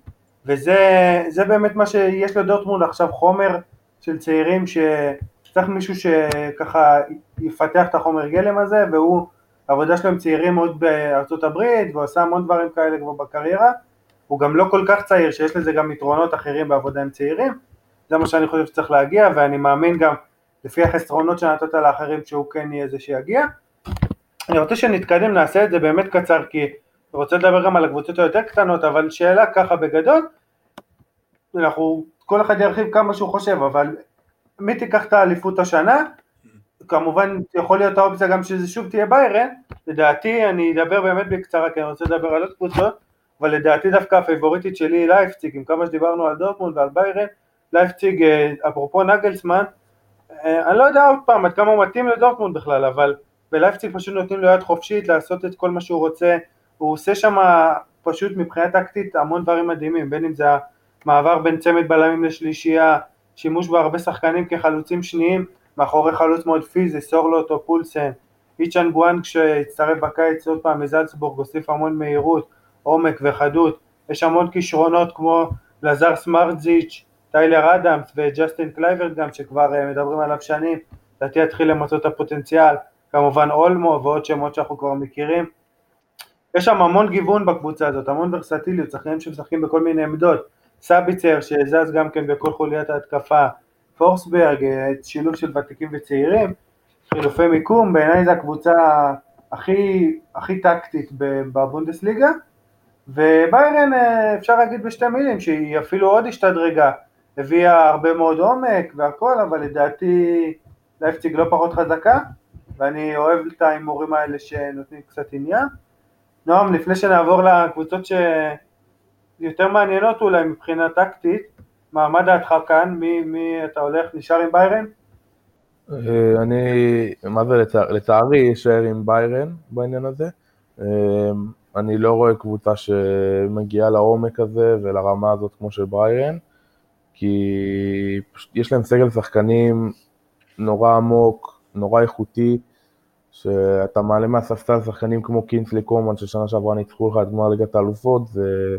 וזה באמת מה שיש לדורטמונד עכשיו חומר של צעירים שצריך מישהו שככה יפתח את החומר גלם הזה והוא העבודה שלו עם צעירים מאוד בארצות הברית והוא עשה המון דברים כאלה כבר בקריירה הוא גם לא כל כך צעיר שיש לזה גם יתרונות אחרים בעבודה עם צעירים זה מה שאני חושב שצריך להגיע, ואני מאמין גם, לפי החסרונות שנתת לאחרים, שהוא כן יהיה זה שיגיע. אני רוצה שנתקדם, נעשה את זה באמת קצר, כי אני רוצה לדבר גם על הקבוצות היותר קטנות, אבל שאלה ככה בגדול, אנחנו, כל אחד ירחיב כמה שהוא חושב, אבל מי תיקח את האליפות השנה? כמובן יכול להיות האופציה גם שזה שוב תהיה ביירן, לדעתי אני אדבר באמת בקצרה כי אני רוצה לדבר על עוד קבוצות, אבל לדעתי דווקא הפייבוריטית שלי היא לייפציג, עם כמה שדיברנו על דורטמונד ועל ביירן, לייפציג, אה, אפרופו נגלסמן, אה, אני לא יודע עוד פעם עד כמה הוא מתאים לדורטמונד בכלל, אבל בלייפציג פשוט נותנים לו יד חופשית לעשות את כל מה שהוא רוצה, הוא עושה שם פשוט מבחינה טקטית המון דברים מדהימים, בין אם זה המעבר בין צמד בלמים לשלישייה, שימוש בהרבה שחקנים כחלוצים שניים, מאחורי חלוץ מאוד פיזי, סורלוט או פולסן, הי-צ'אן הוואנג כשהצטרף בקיץ עוד פעם מזלצבורג, הוסיף המון מהירות, עומק וחדות, יש המון כישרונות כמו לזר סמרטזיץ', טיילר אדמס וג'סטין קלייברד גם שכבר אה, מדברים עליו שנים, לדעתי יתחיל למצות את הפוטנציאל, כמובן אולמו ועוד שמות שאנחנו כבר מכירים. יש שם המון גיוון בקבוצה הזאת, המון ורסטיליות, שחקנים שמשחקים בכל מיני עמדות, סביצר שזז גם כן בכל חוליית ההתקפה, פורסברג, אה, שילוב של ותיקים וצעירים, חילופי מיקום, בעיניי זו הקבוצה הכי, הכי טקטית בבונדסליגה, וביירן אה, אפשר להגיד בשתי מילים שהיא אפילו עוד השתדרגה הביאה הרבה מאוד עומק והכל, אבל לדעתי לייפציג לא פחות חזקה, ואני אוהב את ההימורים האלה שנותנים קצת עניין. נועם, לפני שנעבור לקבוצות שיותר מעניינות אולי מבחינה טקטית, מה, דעתך כאן? מי, מי אתה הולך? נשאר עם ביירן? אה, אני, מה זה לצערי, לצערי אשאר עם ביירן בעניין הזה. אה, אני לא רואה קבוצה שמגיעה לעומק הזה ולרמה הזאת כמו של ביירן. כי יש להם סגל שחקנים נורא עמוק, נורא איכותי, שאתה מעלה מהספסל שחקנים כמו קינסלי קומן ששנה שעברה ניצחו לך את גמר ליגת האלופות, זה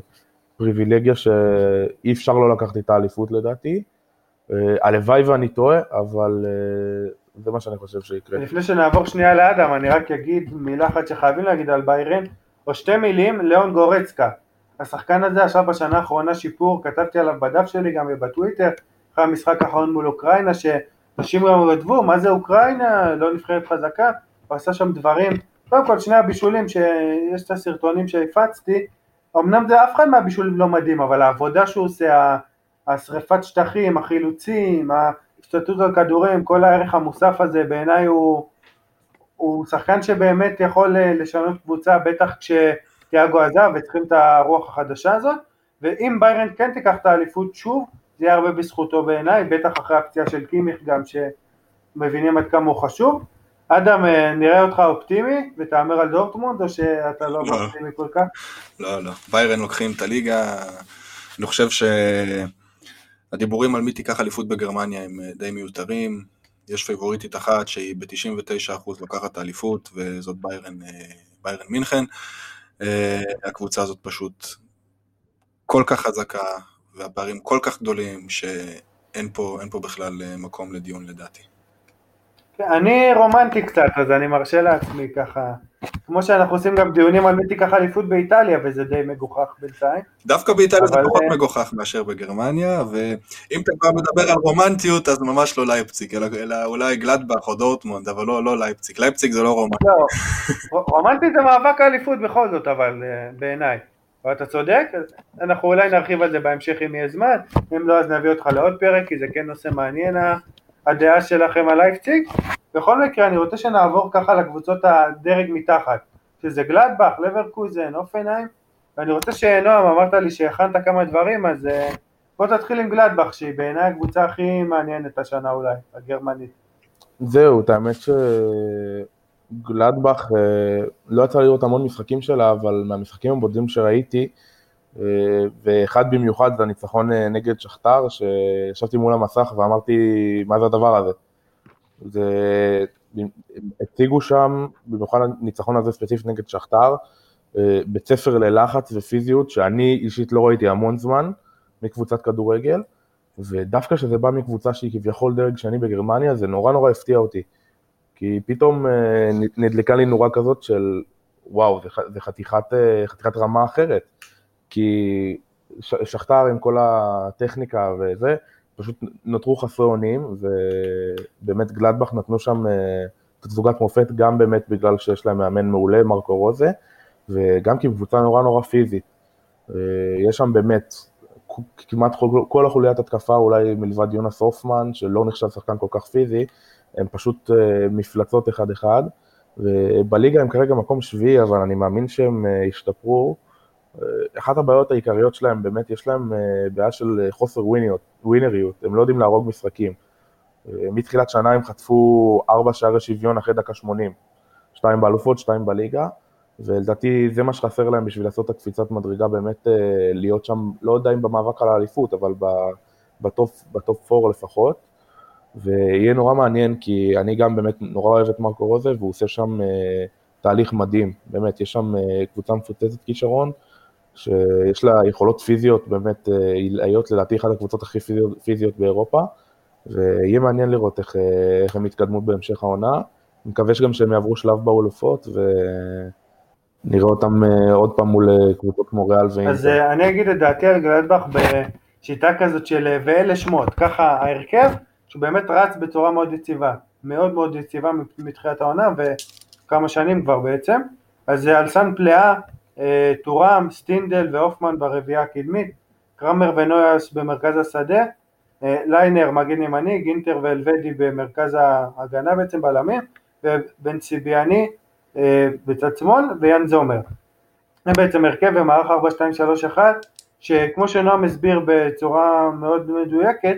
פריבילגיה שאי אפשר לא לקחת את האליפות לדעתי. אה, הלוואי ואני טועה, אבל אה, זה מה שאני חושב שיקרה. לפני שנעבור שנייה לאדם, אני רק אגיד מילה אחת שחייבים להגיד על ביירן, או שתי מילים, ליאון גורצקה. השחקן הזה עכשיו בשנה האחרונה שיפור, כתבתי עליו בדף שלי גם ובטוויטר, אחרי המשחק האחרון מול אוקראינה, שאנשים גם כתבו, מה זה אוקראינה, לא נבחרת חזקה, הוא עשה שם דברים, קודם כל שני הבישולים שיש את הסרטונים שהפצתי, אמנם זה אף אחד מהבישולים לא מדהים, אבל העבודה שהוא עושה, השרפת שטחים, החילוצים, ההשתתפות על כדורים, כל הערך המוסף הזה בעיניי הוא, הוא שחקן שבאמת יכול אה, לשנות קבוצה, בטח כש... תיאגו עזב וצריכים את הרוח החדשה הזאת, ואם ביירן כן תיקח את האליפות שוב, זה יהיה הרבה בזכותו בעיניי, בטח אחרי הפציעה של קימיך גם שמבינים עד כמה הוא חשוב. אדם, אה, נראה אותך אופטימי ותאמר על דורטמונד או שאתה לא, לא אופטימי כל כך? לא, לא. ביירן לוקחים את הליגה, אני חושב שהדיבורים על מי תיקח אליפות בגרמניה הם די מיותרים. יש פייבוריטית אחת שהיא ב-99% לוקחת את האליפות, וזאת ביירן, ביירן מינכן. הקבוצה הזאת פשוט כל כך חזקה, והפערים כל כך גדולים, שאין פה, פה בכלל מקום לדיון לדעתי. אני רומנטי קצת, אז אני מרשה לעצמי ככה, כמו שאנחנו עושים גם דיונים על מי תיקח אליפות באיטליה, וזה די מגוחך בינתיים. דווקא באיטליה זה פחות אה, מגוחך מאשר בגרמניה, ואם אתה כבר מדבר על רומנטיות, אז ממש לא לייפציג, אלא, אלא אולי גלדבך או דורטמונד, אבל לא, לא לייפציג, לייפציג זה לא רומנטי. לא, רומנטי זה מאבק האליפות בכל זאת, אבל אה, בעיניי. אבל אתה צודק, אנחנו אולי נרחיב על זה בהמשך אם יהיה זמן, אם לא אז נביא אותך לעוד פרק, כי זה כן נושא מעניין הדעה שלכם על לייפציג. בכל מקרה אני רוצה שנעבור ככה לקבוצות הדרג מתחת, שזה גלדבך, לברקוזן, אופנהיים, ואני רוצה שנועם, אמרת לי שהכנת כמה דברים, אז אה, בוא תתחיל עם גלדבך, שהיא בעיניי הקבוצה הכי מעניינת השנה אולי, הגרמנית. זהו, את האמת שגלדבך, אה, לא יצא לראות המון משחקים שלה, אבל מהמשחקים הבודדים שראיתי, ואחד במיוחד זה הניצחון נגד שכתר, שישבתי מול המסך ואמרתי, מה זה הדבר הזה? זה, הציגו שם, במיוחד הניצחון הזה ספציפית נגד שכתר, אה, בית ספר ללחץ ופיזיות שאני אישית לא ראיתי המון זמן מקבוצת כדורגל, ודווקא כשזה בא מקבוצה שהיא כביכול דרג שני בגרמניה, זה נורא נורא הפתיע אותי. כי פתאום אה, נדלקה לי נורה כזאת של וואו, זה, חתיכת, אה, חתיכת רמה אחרת. כי שכתר עם כל הטכניקה וזה, פשוט נותרו חסרי אונים, ובאמת גלדבך נתנו שם אה, תצוגת מופת, גם באמת בגלל שיש להם מאמן מעולה, מרקו רוזה, וגם כי קבוצה נורא נורא פיזית. אה, יש שם באמת כמעט כל החוליית התקפה, אולי מלבד יונס הופמן, שלא נחשב שחקן כל כך פיזי, הם פשוט אה, מפלצות אחד-אחד, ובליגה הם כרגע מקום שביעי, אבל אני מאמין שהם ישתפרו. אחת הבעיות העיקריות שלהם, באמת יש להם אה, בעיה של אה, חוסר ווינריות, ווינריות, הם לא יודעים להרוג משחקים. אה, מתחילת שנה הם חטפו ארבע שערי שוויון אחרי דקה שמונים, שתיים באלופות, שתיים בליגה, ולדעתי זה מה שחסר להם בשביל לעשות את הקפיצת מדרגה, באמת להיות שם, לא יודע אם במאבק על האליפות, אבל בטופ 4 לפחות. ויהיה נורא מעניין, כי אני גם באמת נורא אוהב את מרקו רוזה, והוא עושה שם תהליך מדהים, באמת, יש שם קבוצה מפוצצת כישרון, שיש לה יכולות פיזיות באמת אה, עילאיות, לדעתי אחת הקבוצות הכי פיזיות, פיזיות באירופה, ויהיה מעניין לראות איך, אה, איך הם יתקדמו בהמשך העונה. אני מקווה שגם שהם יעברו שלב באולופות, ונראה אותם אה, עוד פעם מול קבוצות כמו ריאל ואינטר. אז אני אגיד את דעתי על גלדבך בשיטה כזאת של ואלה שמות, ככה ההרכב, שהוא באמת רץ בצורה מאוד יציבה, מאוד מאוד יציבה מתחילת העונה, וכמה שנים כבר בעצם, אז אלסן פלאה אה, טורם, סטינדל והופמן ברביעייה הקדמית, קרמר ונויהאוס במרכז השדה, אה, ליינר מגן ימני, גינטר ואלבדי במרכז ההגנה בעצם בלמים, ובנסבאיני אה, בצד שמאל ויאן זומר. זה בעצם הרכב במערך 4-2-3-1 שכמו שנועם הסביר בצורה מאוד מדויקת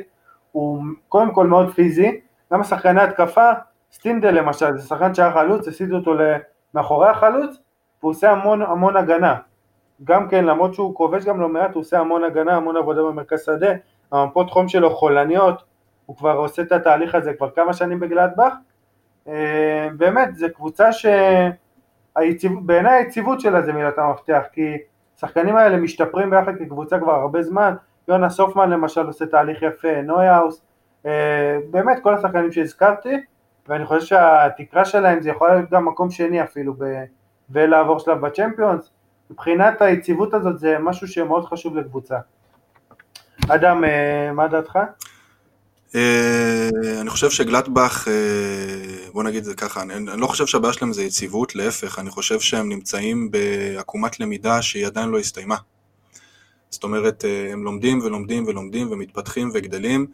הוא קודם כל מאוד פיזי, גם השחקני התקפה, סטינדל למשל, זה שחקן שהיה חלוץ, הסיט אותו מאחורי החלוץ והוא עושה המון המון הגנה. גם כן, למרות שהוא כובש גם לא מעט, הוא עושה המון הגנה, המון עבודה במרכז שדה, המפות חום שלו חולניות, הוא כבר עושה את התהליך הזה כבר כמה שנים בגלדבך. אה, באמת, זו קבוצה שבעיניי היציבות שלה זה מילת המפתח, כי השחקנים האלה משתפרים ביחד כקבוצה כבר הרבה זמן, יונה סופמן למשל עושה תהליך יפה, נויהאוס, אה, באמת כל השחקנים שהזכרתי, ואני חושב שהתקרה שלהם זה יכול להיות גם מקום שני אפילו ולעבור שלב בצ'מפיונס. מבחינת היציבות הזאת זה משהו שמאוד חשוב לקבוצה. אדם, אה, מה דעתך? אה, אני חושב שגלטבך, אה, בוא נגיד זה ככה, אני, אני לא חושב שהבעיה שלהם זה יציבות, להפך, אני חושב שהם נמצאים בעקומת למידה שהיא עדיין לא הסתיימה. זאת אומרת, הם לומדים ולומדים ולומדים ומתפתחים וגדלים.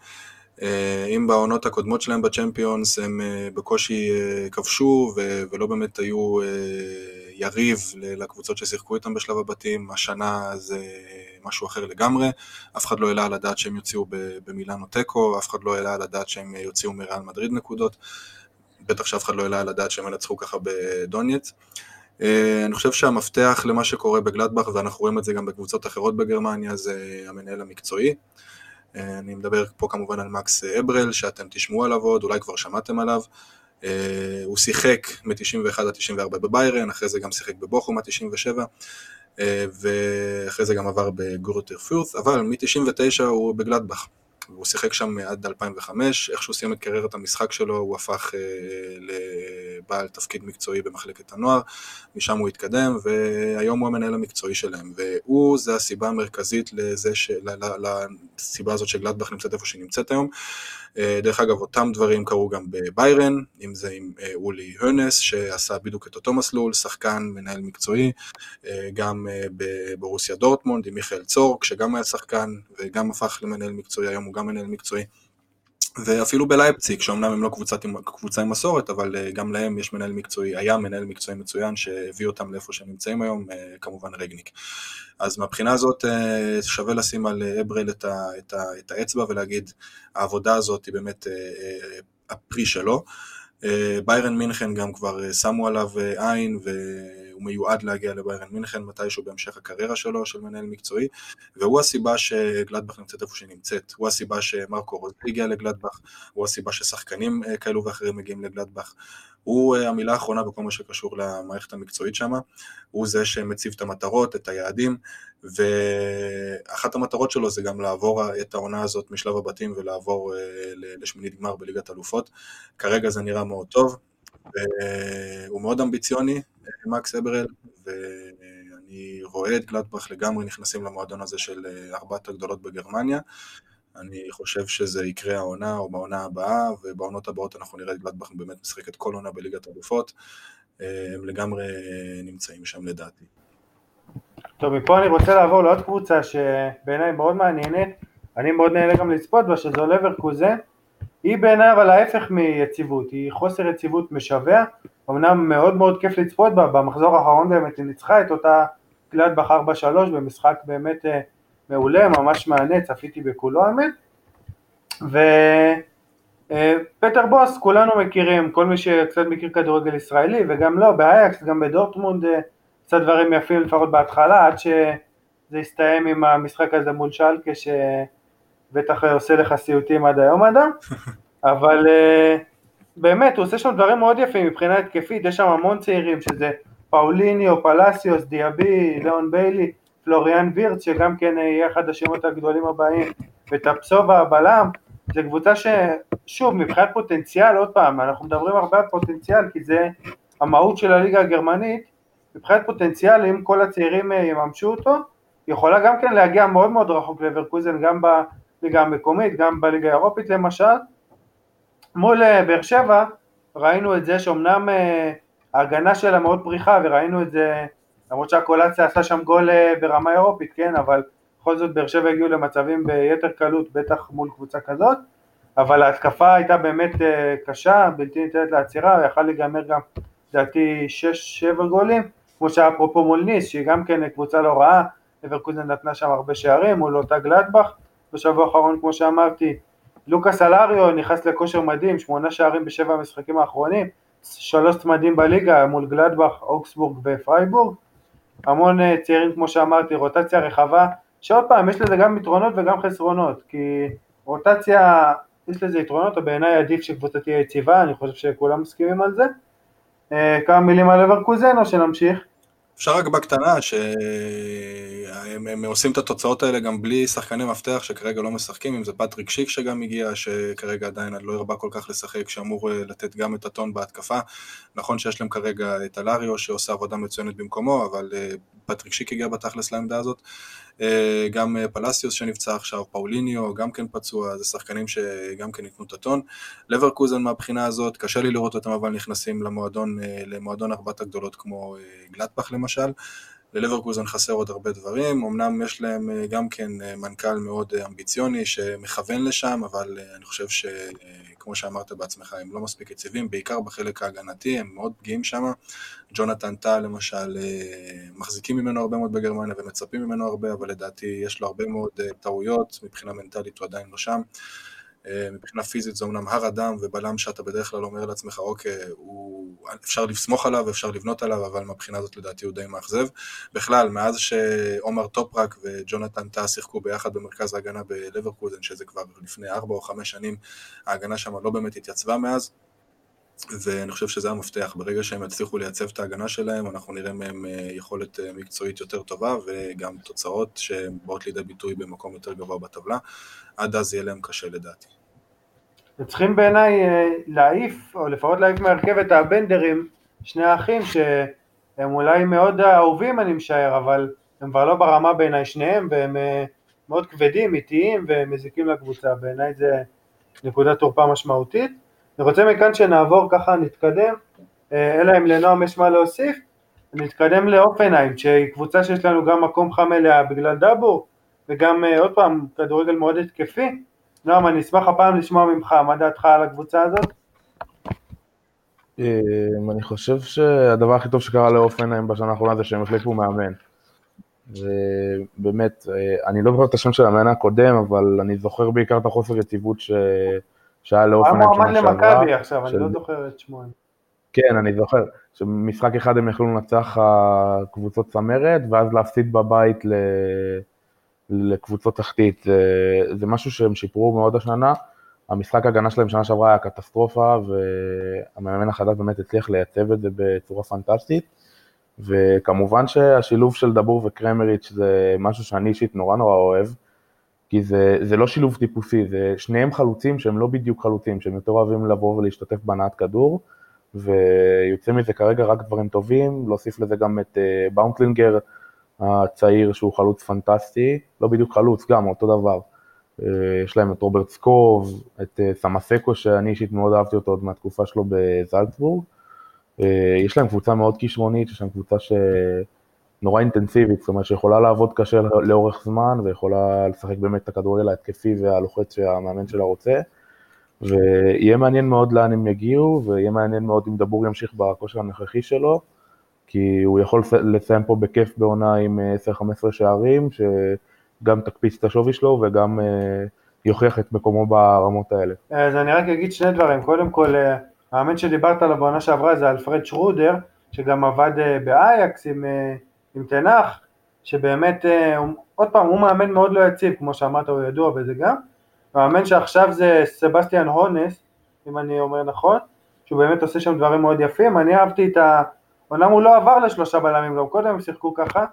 אם בעונות הקודמות שלהם בצ'מפיונס הם בקושי כבשו ולא באמת היו יריב לקבוצות ששיחקו איתם בשלב הבתים, השנה זה משהו אחר לגמרי, אף אחד לא העלה על הדעת שהם יוציאו במילאנו תיקו, אף אחד לא העלה על הדעת שהם יוציאו מריאל מדריד נקודות, בטח שאף אחד לא העלה על הדעת שהם ינצחו ככה בדונייץ. אני חושב שהמפתח למה שקורה בגלדבך, ואנחנו רואים את זה גם בקבוצות אחרות בגרמניה, זה המנהל המקצועי. אני מדבר פה כמובן על מקס אברל, שאתם תשמעו עליו עוד, אולי כבר שמעתם עליו. הוא שיחק מ-91 עד 94 בביירן, אחרי זה גם שיחק בבוכום עד 97. ואחרי זה גם עבר בגורוטר פורט, אבל מ-99 הוא בגלדבך. הוא שיחק שם עד 2005, איך שהוא סיים את קריירת המשחק שלו הוא הפך אה, לבעל תפקיד מקצועי במחלקת הנוער, משם הוא התקדם והיום הוא המנהל המקצועי שלהם והוא זה הסיבה המרכזית לזה ש... לסיבה הזאת שגלדבך נמצאת איפה שהיא נמצאת היום. אה, דרך אגב, אותם דברים קרו גם בביירן, אם זה עם אה, אולי הרנס, שעשה בדיוק את אותו מסלול, שחקן, מנהל מקצועי, אה, גם בברוסיה דורטמונד עם מיכאל צורק, שגם היה שחקן וגם הפך למנהל מקצועי, היום הוא גם מנהל מקצועי. ואפילו בלייפציג, שאומנם הם לא קבוצת, קבוצה עם מסורת, אבל גם להם יש מנהל מקצועי, היה מנהל מקצועי מצוין שהביא אותם לאיפה שהם נמצאים היום, כמובן רגניק. אז מהבחינה הזאת אה, שווה לשים על אה, אברל את, ה, את, ה, את האצבע ולהגיד העבודה הזאת היא באמת אה, הפרי שלו. ביירן מינכן גם כבר שמו עליו עין והוא מיועד להגיע לביירן מינכן מתישהו בהמשך הקריירה שלו של מנהל מקצועי והוא הסיבה שגלדבך נמצאת איפה שהיא נמצאת, הוא הסיבה שמרקו רוז הגיע לגלדבך, הוא הסיבה ששחקנים כאלו ואחרים מגיעים לגלדבך, הוא אה, המילה האחרונה בכל מה שקשור למערכת המקצועית שם, הוא זה שמציב את המטרות, את היעדים, ואחת המטרות שלו זה גם לעבור את העונה הזאת משלב הבתים ולעבור אה, לשמינית גמר בליגת אלופות. כרגע זה נראה מאוד טוב, והוא מאוד אמביציוני, מקס אברל, ואני רואה את גלדבך לגמרי נכנסים למועדון הזה של אה, ארבעת הגדולות בגרמניה. אני חושב שזה יקרה העונה או בעונה הבאה, ובעונות הבאות אנחנו נראה את גלדבך באמת משחקת כל עונה בליגת אלופות. הם לגמרי נמצאים שם לדעתי. טוב, מפה אני רוצה לעבור לעוד קבוצה שבעיניי מאוד מעניינת, אני מאוד נהנה גם לצפות בה, שזו לברקוזן. היא בעיניי אבל ההפך מיציבות, היא חוסר יציבות משווע, אמנם מאוד מאוד כיף לצפות בה, במחזור האחרון באמת היא ניצחה את אותה גלדבך 4-3 במשחק באמת אה, מעולה, ממש מענה, צפיתי בכולו האמת. ופטר אה, בוס, כולנו מכירים, כל מי שקצת מכיר כדורגל ישראלי, וגם לא, באייקס, גם בדורטמונד, אה, קצת דברים יפים לפחות בהתחלה, עד שזה הסתיים עם המשחק הזה מול שלקה, שבטח עושה לך סיוטים עד היום אדם, אבל אה, באמת, הוא עושה שם דברים מאוד יפים מבחינה התקפית, יש שם המון צעירים, שזה פאוליניו, פלסיוס, דיאבי, ליאון ביילי, פלוריאן וירץ שגם כן יהיה אחד השמות הגדולים הבאים. וטפסובה הבלם זה קבוצה ששוב מבחינת פוטנציאל עוד פעם אנחנו מדברים הרבה על פוטנציאל כי זה המהות של הליגה הגרמנית. מבחינת פוטנציאל אם כל הצעירים אה, יממשו אותו יכולה גם כן להגיע מאוד מאוד רחוק לברקוזן גם בליגה המקומית גם בליגה האירופית למשל. מול אה, באר שבע ראינו את זה שאומנם אה, ההגנה שלה מאוד פריחה וראינו את זה למרות שהקולציה עשה שם גול אה, ברמה אירופית, כן, אבל בכל זאת באר שבע הגיעו למצבים ביתר קלות, בטח מול קבוצה כזאת, אבל ההתקפה הייתה באמת קשה, בלתי ניתנת לעצירה, ויכל להיגמר גם לדעתי 6-7 גולים, כמו שהיה אפרופו מול ניס, שהיא גם כן קבוצה לא רעה, אברקוזן נתנה שם הרבה שערים מול אותה גלדבך, בשבוע האחרון כמו שאמרתי, לוקאס אלריו נכנס לכושר מדהים, שמונה שערים בשבע המשחקים האחרונים, שלוש צמדים בליגה מול גלדבך, אוקסבורג ופרייבורג, המון אה, צעירים כמו שאמרתי, רוטציה רחבה, שעוד פעם יש לזה גם יתרונות וגם חסרונות, כי רוטציה יש לזה יתרונות, ובעיניי עדיף שקבוצה תהיה יציבה, אני חושב שכולם מסכימים על זה. אה, כמה מילים על אברקוזן או שנמשיך? אפשר רק בקטנה, שהם עושים את התוצאות האלה גם בלי שחקני מפתח שכרגע לא משחקים, אם זה פטריק שיק שגם הגיע, שכרגע עדיין לא הרבה כל כך לשחק, שאמור אה, לתת גם את הטון בהתקפה. נכון שיש להם כרגע את אלריו שעושה עבודה מצוינת במקומו, אבל אה, פטריק שיק הגיע בתכלס לעמדה הזאת. אה, גם אה, פלסיוס שנפצע עכשיו, פאוליניו גם כן פצוע, זה שחקנים שגם כן ייתנו את הטון. לברקוזן מהבחינה הזאת, קשה לי לראות אותם אבל נכנסים למועדון, אה, למועדון ארבעת הגדולות כמו גלטבך למשל. ללברקוזן חסר עוד הרבה דברים, אמנם יש להם גם כן מנכ"ל מאוד אמביציוני שמכוון לשם, אבל אני חושב שכמו שאמרת בעצמך, הם לא מספיק יציבים, בעיקר בחלק ההגנתי, הם מאוד פגיעים שם. ג'ונתן טל למשל, מחזיקים ממנו הרבה מאוד בגרמניה ומצפים ממנו הרבה, אבל לדעתי יש לו הרבה מאוד טעויות, מבחינה מנטלית הוא עדיין לא שם. מבחינה פיזית זה אומנם הר אדם ובלם שאתה בדרך כלל אומר לעצמך, אוקיי, הוא... אפשר לסמוך עליו, אפשר לבנות עליו, אבל מהבחינה הזאת לדעתי הוא די מאכזב. בכלל, מאז שעומר טופרק וג'ונתן טאה שיחקו ביחד במרכז ההגנה בלברקוזן, שזה כבר לפני ארבע או חמש שנים, ההגנה שם לא באמת התייצבה מאז. ואני חושב שזה המפתח, ברגע שהם יצליחו לייצב את ההגנה שלהם, אנחנו נראה מהם אה, יכולת אה, מקצועית יותר טובה וגם תוצאות שבאות לידי ביטוי במקום יותר גבוה בטבלה, עד אז יהיה להם קשה לדעתי. צריכים בעיניי אה, להעיף, או לפחות להעיף מהרכב את הבנדרים, שני האחים שהם אולי מאוד אהובים אני משער, אבל הם כבר לא ברמה בעיניי שניהם, והם מאוד כבדים, איטיים ומזיקים לקבוצה, בעיניי זה נקודת תורפה משמעותית. אני רוצה מכאן שנעבור ככה, נתקדם, אה, אלא אם לנועם יש מה להוסיף, נתקדם לאופנהיים, שהיא קבוצה שיש לנו גם מקום חם אליה בגלל דאבור, וגם אה, עוד פעם, כדורגל מאוד התקפי. נועם, אני אשמח הפעם לשמוע ממך, מה דעתך על הקבוצה הזאת? אה, אני חושב שהדבר הכי טוב שקרה לאופנהיים בשנה האחרונה זה שהם החליפו מאמן. ובאמת, אני לא זוכר את השם של המאמן הקודם, אבל אני זוכר בעיקר את החוסר יציבות ש... שהיה לאופנהיים שנה שעברה. הוא מועמד למכבי עכשיו, של... אני לא זוכר את שמו. כן, אני זוכר. שמשחק אחד הם יכלו לנצח קבוצות צמרת, ואז להפסיד בבית ל... לקבוצות תחתית. זה, זה משהו שהם שיפרו מאוד השנה. המשחק הגנה שלהם שנה שעברה היה קטסטרופה, והמאמן החדש באמת הצליח לייצב את זה בצורה פנטסטית. וכמובן שהשילוב של דבור וקרמריץ' זה משהו שאני אישית נורא נורא אוהב. כי זה, זה לא שילוב טיפוסי, זה שניהם חלוצים שהם לא בדיוק חלוצים, שהם יותר אוהבים לבוא ולהשתתף בהנעת כדור, ויוצא מזה כרגע רק דברים טובים, להוסיף לזה גם את uh, באומגרטנר הצעיר שהוא חלוץ פנטסטי, לא בדיוק חלוץ, גם אותו דבר. Uh, יש להם את רוברט סקוב, את uh, סמאסקו שאני אישית מאוד אהבתי אותו עוד מהתקופה שלו בזלצבורג. יש להם קבוצה מאוד כישרונית, יש להם קבוצה ש... נורא אינטנסיבית, זאת אומרת שיכולה לעבוד קשה לאורך זמן ויכולה לשחק באמת את הכדורגל ההתקפי והלוחץ שהמאמן שלה רוצה. ויהיה מעניין מאוד לאן הם יגיעו, ויהיה מעניין מאוד אם דבור ימשיך בכושר הנוכחי שלו, כי הוא יכול לסיים פה בכיף בעונה עם 10-15 שערים, שגם תקפיץ את השווי שלו וגם אה, יוכיח את מקומו ברמות האלה. אז אני רק אגיד שני דברים, קודם כל, אה, המאמן שדיברת עליו בעונה שעברה זה אלפרד שרודר, שגם עבד אה, באייקס עם עם תנח, שבאמת, אה, עוד פעם, הוא מאמן מאוד לא יציב, כמו שאמרת, הוא ידוע בזה גם. המאמן שעכשיו זה סבסטיאן הונס, אם אני אומר נכון, שהוא באמת עושה שם דברים מאוד יפים. אני אהבתי את ה... אומנם הוא לא עבר לשלושה בלמים, גם קודם הם שיחקו ככה,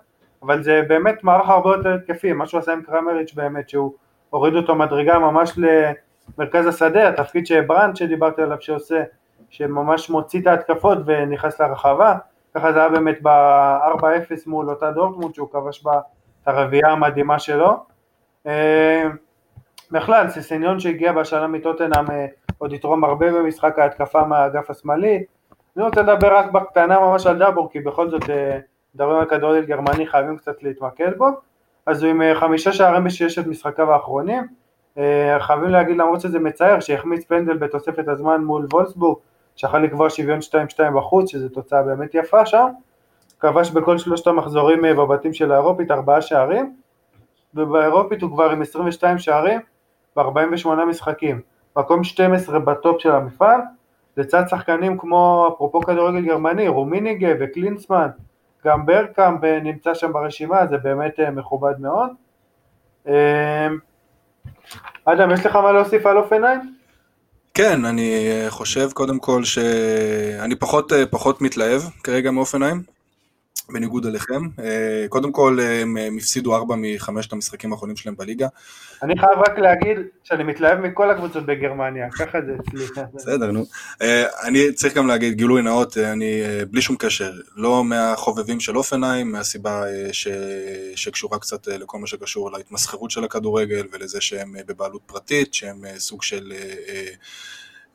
אבל זה באמת מערך הרבה יותר התקפי, מה שהוא עשה עם קרמריץ' באמת, שהוא הוריד אותו מדרגה ממש למרכז השדה, התפקיד שברנד שדיברתי עליו שעושה, שממש מוציא את ההתקפות ונכנס לרחבה, ככה זה היה באמת ב-4-0 מול אותה דורטמונד שהוא כבש בה את הרביעייה המדהימה שלו. אה, בכלל, סיסניון שהגיע בשנה מטוטנאם אה, עוד יתרום הרבה במשחק ההתקפה מהאגף השמאלי. אני רוצה לדבר רק בקטנה ממש על דאבור, כי בכל זאת אה, מדברים על כדורגל גרמני, חייבים קצת להתמקד בו. אז הוא עם חמישה שערים בששת משחקיו האחרונים. חייבים להגיד למרות שזה מצער שהחמיץ פנדל בתוספת הזמן מול וולסבורג שיכול לקבוע שוויון 2-2 בחוץ, שזו תוצאה באמת יפה שם, כבש בכל שלושת המחזורים אה, בבתים של האירופית ארבעה שערים, ובאירופית הוא כבר עם 22 שערים ב-48 משחקים, מקום 12 בטופ של המפעל, לצד שחקנים כמו אפרופו כדורגל גרמני, רומיניגה וקלינסמן, גם ברקאמפ אה, נמצא שם ברשימה, זה באמת אה, מכובד מאוד. אדם, יש לך מה להוסיף על אופניים? כן, אני חושב קודם כל שאני פחות, פחות מתלהב כרגע מאופניים, בניגוד אליכם. קודם כל, הם הפסידו ארבע מחמשת המשחקים האחרונים שלהם בליגה. אני חייב רק להגיד שאני מתלהב מכל הקבוצות בגרמניה, ככה זה אצלי. בסדר, נו. אני צריך גם להגיד, גילוי נאות, אני בלי שום קשר, לא מהחובבים של הופנהיים, מהסיבה ש... שקשורה קצת לכל מה שקשור להתמסחרות של הכדורגל ולזה שהם בבעלות פרטית, שהם סוג של...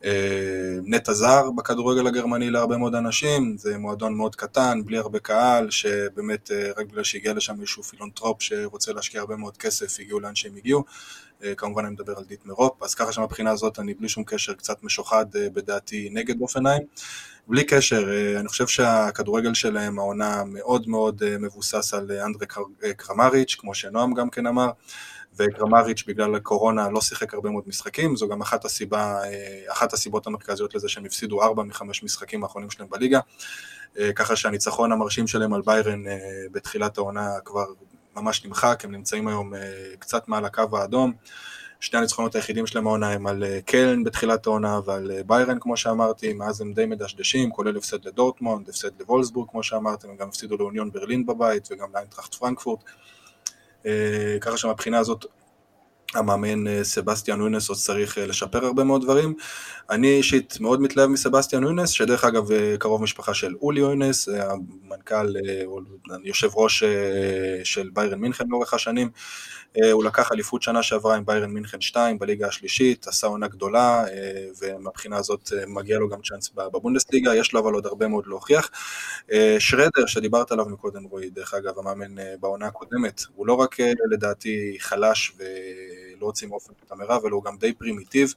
אה, נטע זר בכדורגל הגרמני להרבה מאוד אנשים, זה מועדון מאוד קטן, בלי הרבה קהל, שבאמת אה, רק בגלל שהגיע לשם איזשהו פילנתרופ שרוצה להשקיע הרבה מאוד כסף, הגיעו לאן שהם הגיעו. אה, כמובן אני מדבר על דיטמר הופ, אז ככה שמבחינה הזאת אני בלי שום קשר קצת משוחד בדעתי נגד הופנהיים. בלי קשר, אני חושב שהכדורגל שלהם, העונה מאוד מאוד מבוסס על אנדרי קרמריץ', כמו שנועם גם כן אמר. וקרמריץ' בגלל הקורונה לא שיחק הרבה מאוד משחקים, זו גם אחת, הסיבה, אחת הסיבות המרכזיות לזה שהם הפסידו ארבע מחמש משחקים האחרונים שלהם בליגה, ככה שהניצחון המרשים שלהם על ביירן בתחילת העונה כבר ממש נמחק, הם נמצאים היום קצת מעל הקו האדום. שני הניצחונות היחידים שלהם העונה הם על אה, קלן בתחילת העונה ועל אה, ביירן כמו שאמרתי, מאז הם די מדשדשים, כולל הפסד לדורטמונד, הפסד לוולסבורג כמו שאמרתם, הם גם הפסידו לאוניון ברלין בבית וגם לאינטראכט פרנקפורט. אה, ככה שמבחינה הזאת המאמן סבסטיאן נוינס עוד צריך לשפר הרבה מאוד דברים. אני אישית מאוד מתלהב מסבסטיאן נוינס, שדרך אגב קרוב משפחה של אולי נוינס, המנכ"ל, יושב ראש של ביירן מינכן לאורך השנים. אה, הוא לקח אליפות שנה שעברה עם ביירן מינכן 2 בליגה השלישית, עשה עונה גדולה, אה, ומבחינה הזאת אה, מגיע לו גם צ'אנס בבונדסליגה, יש לו אבל עוד הרבה מאוד להוכיח. שרדר, שדיברת עליו מקודם, רועי, דרך אגב, המאמן בעונה הקודמת, הוא לא רק לדעתי חלש ולא הוציא מאופן את המרב, אלא הוא גם די פרימיטיב.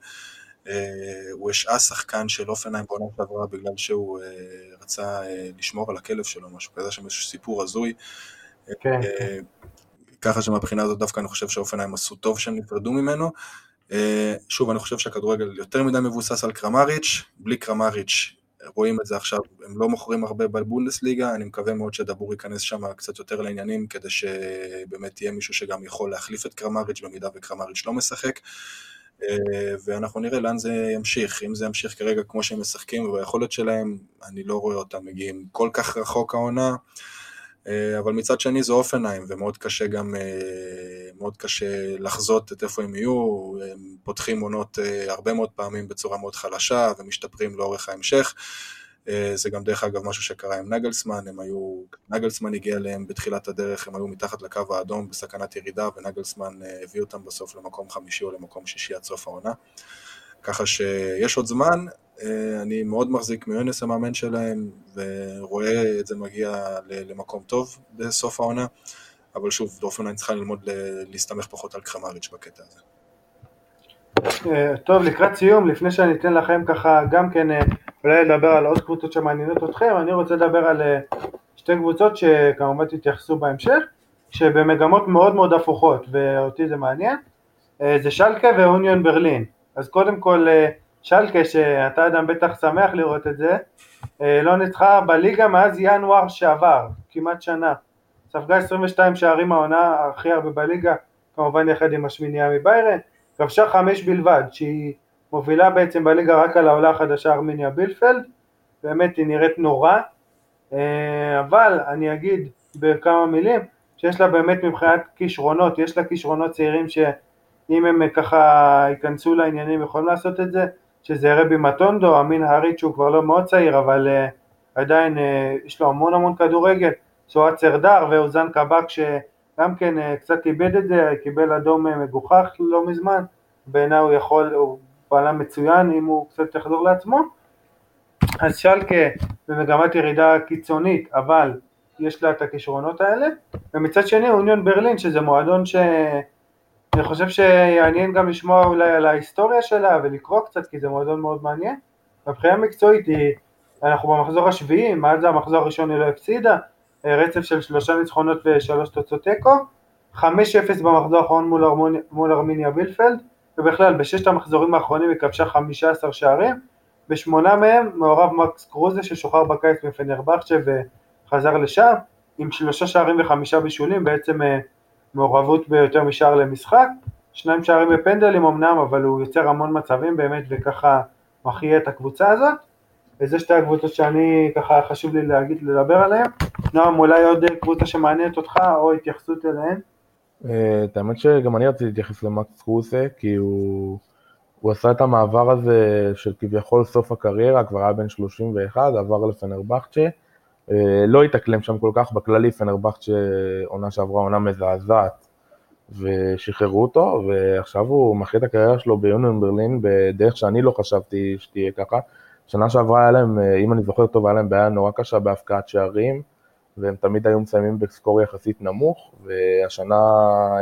הוא השעה שחקן של אופנהיים בעונה שעברה בגלל שהוא רצה לשמור על הכלב שלו, משהו כזה, שם איזשהו סיפור הזוי. כן. ככה שמבחינה הזאת דווקא אני חושב שאופנהיים עשו טוב שהם נפרדו ממנו. אה, שוב, אני חושב שהכדורגל יותר מדי מבוסס על קרמריץ', בלי קרמריץ', רואים את זה עכשיו, הם לא מוכרים הרבה בבונדסליגה, אני מקווה מאוד שדבור ייכנס שם קצת יותר לעניינים, כדי שבאמת יהיה מישהו שגם יכול להחליף את קרמריץ' במידה וקרמריץ' לא משחק. אה, ואנחנו נראה לאן זה ימשיך, אם זה ימשיך כרגע כמו שהם משחקים וביכולת שלהם, אני לא רואה אותם מגיעים כל כך רחוק העונה. אה, אבל מצד שני זה אופנהיים, ומאוד קשה גם, אה, מאוד קשה לחזות את איפה הם יהיו, הם פותחים עונות אה, הרבה מאוד פעמים בצורה מאוד חלשה ומשתפרים לאורך ההמשך. זה גם דרך אגב משהו שקרה עם נגלסמן, הם היו, נגלסמן הגיע אליהם בתחילת הדרך, הם היו מתחת לקו האדום בסכנת ירידה, ונגלסמן הביא אותם בסוף למקום חמישי או למקום שישי עד סוף העונה. ככה שיש עוד זמן, אני מאוד מחזיק מיונס המאמן שלהם, ורואה את זה מגיע למקום טוב בסוף העונה, אבל שוב, דורפנליין צריכה ללמוד להסתמך פחות על קרמריץ' בקטע הזה. אה, טוב, לקראת סיום, לפני שאני אתן לכם ככה גם כן אה, אולי לדבר על עוד קבוצות שמעניינות אתכם, אני רוצה לדבר על שתי קבוצות שכמובן תתייחסו בהמשך, שבמגמות מאוד מאוד הפוכות, ואותי זה מעניין, זה שלקה ואוניון ברלין. אז קודם כל שלקה, שאתה אדם בטח שמח לראות את זה, אה, לא ניצחה בליגה מאז ינואר שעבר, כמעט שנה. ספגה 22 שערים העונה הכי הרבה בליגה, כמובן יחד עם השמינייה מביירן, כבשה חמש בלבד, שהיא מובילה בעצם בליגה רק על העולה החדשה ארמיניה בילפלד, באמת היא נראית נורא, אה, אבל אני אגיד בכמה מילים שיש לה באמת מבחינת כישרונות, יש לה כישרונות צעירים שאם הם ככה ייכנסו לעניינים יכולים לעשות את זה, שזה רבי מטונדו, אמין האריץ' שהוא כבר לא מאוד צעיר, אבל uh, עדיין uh, יש לו המון המון כדורגל, צורת סרדר ואוזן קבק שגם כן uh, קצת איבד את זה, קיבל אדום מגוחך לא מזמן, בעיניי הוא יכול, הוא פעלה מצוין אם הוא קצת יחזור לעצמו. אז שלקה במגמת ירידה קיצונית, אבל יש לה את הכישרונות האלה, ומצד שני אוניון ברלין שזה מועדון ש... אני חושב שיעניין גם לשמוע אולי על ההיסטוריה שלה ולקרוא קצת כי זה מועדון מאוד מעניין. מבחינה מקצועית היא, אנחנו במחזור השביעי, מאז המחזור הראשון היא לא הפסידה, רצף של שלושה ניצחונות ושלוש תוצאות תיקו, 5-0 במחזור האחרון מול, ארמוני, מול ארמיניה וילפלד, ובכלל בששת המחזורים האחרונים היא כבשה 15 שערים, בשמונה מהם מעורב מקס קרוזה ששוחרר בקיץ מפנרבכצ'ה וחזר לשם, עם שלושה שערים וחמישה בישולים, בעצם אה, מעורבות ביותר משער למשחק, שניים שערים בפנדלים אמנם, אבל הוא יוצר המון מצבים באמת וככה מחיה את הקבוצה הזאת. וזה שתי הקבוצות שאני ככה חשוב לי להגיד, לדבר עליהן. נועם, אולי עוד קבוצה שמעניינת אותך או התייחסות אליהן? אה, את האמת שגם אני רציתי להתייחס למקס קרוסה, כי הוא, הוא עשה את המעבר הזה של כביכול סוף הקריירה, כבר היה בן 31, עבר לפנרבכצ'ה, אה, לא התאקלם שם כל כך, בכללי פנרבכט שעונה שעברה עונה מזעזעת ושחררו אותו, ועכשיו הוא מכריע את הקריירה שלו ביוניון ברלין בדרך שאני לא חשבתי שתהיה ככה. שנה שעברה היה להם, אה, אם אני זוכר טוב, היה להם בעיה נורא קשה בהפקעת שערים, והם תמיד היו מסיימים בסקור יחסית נמוך, והשנה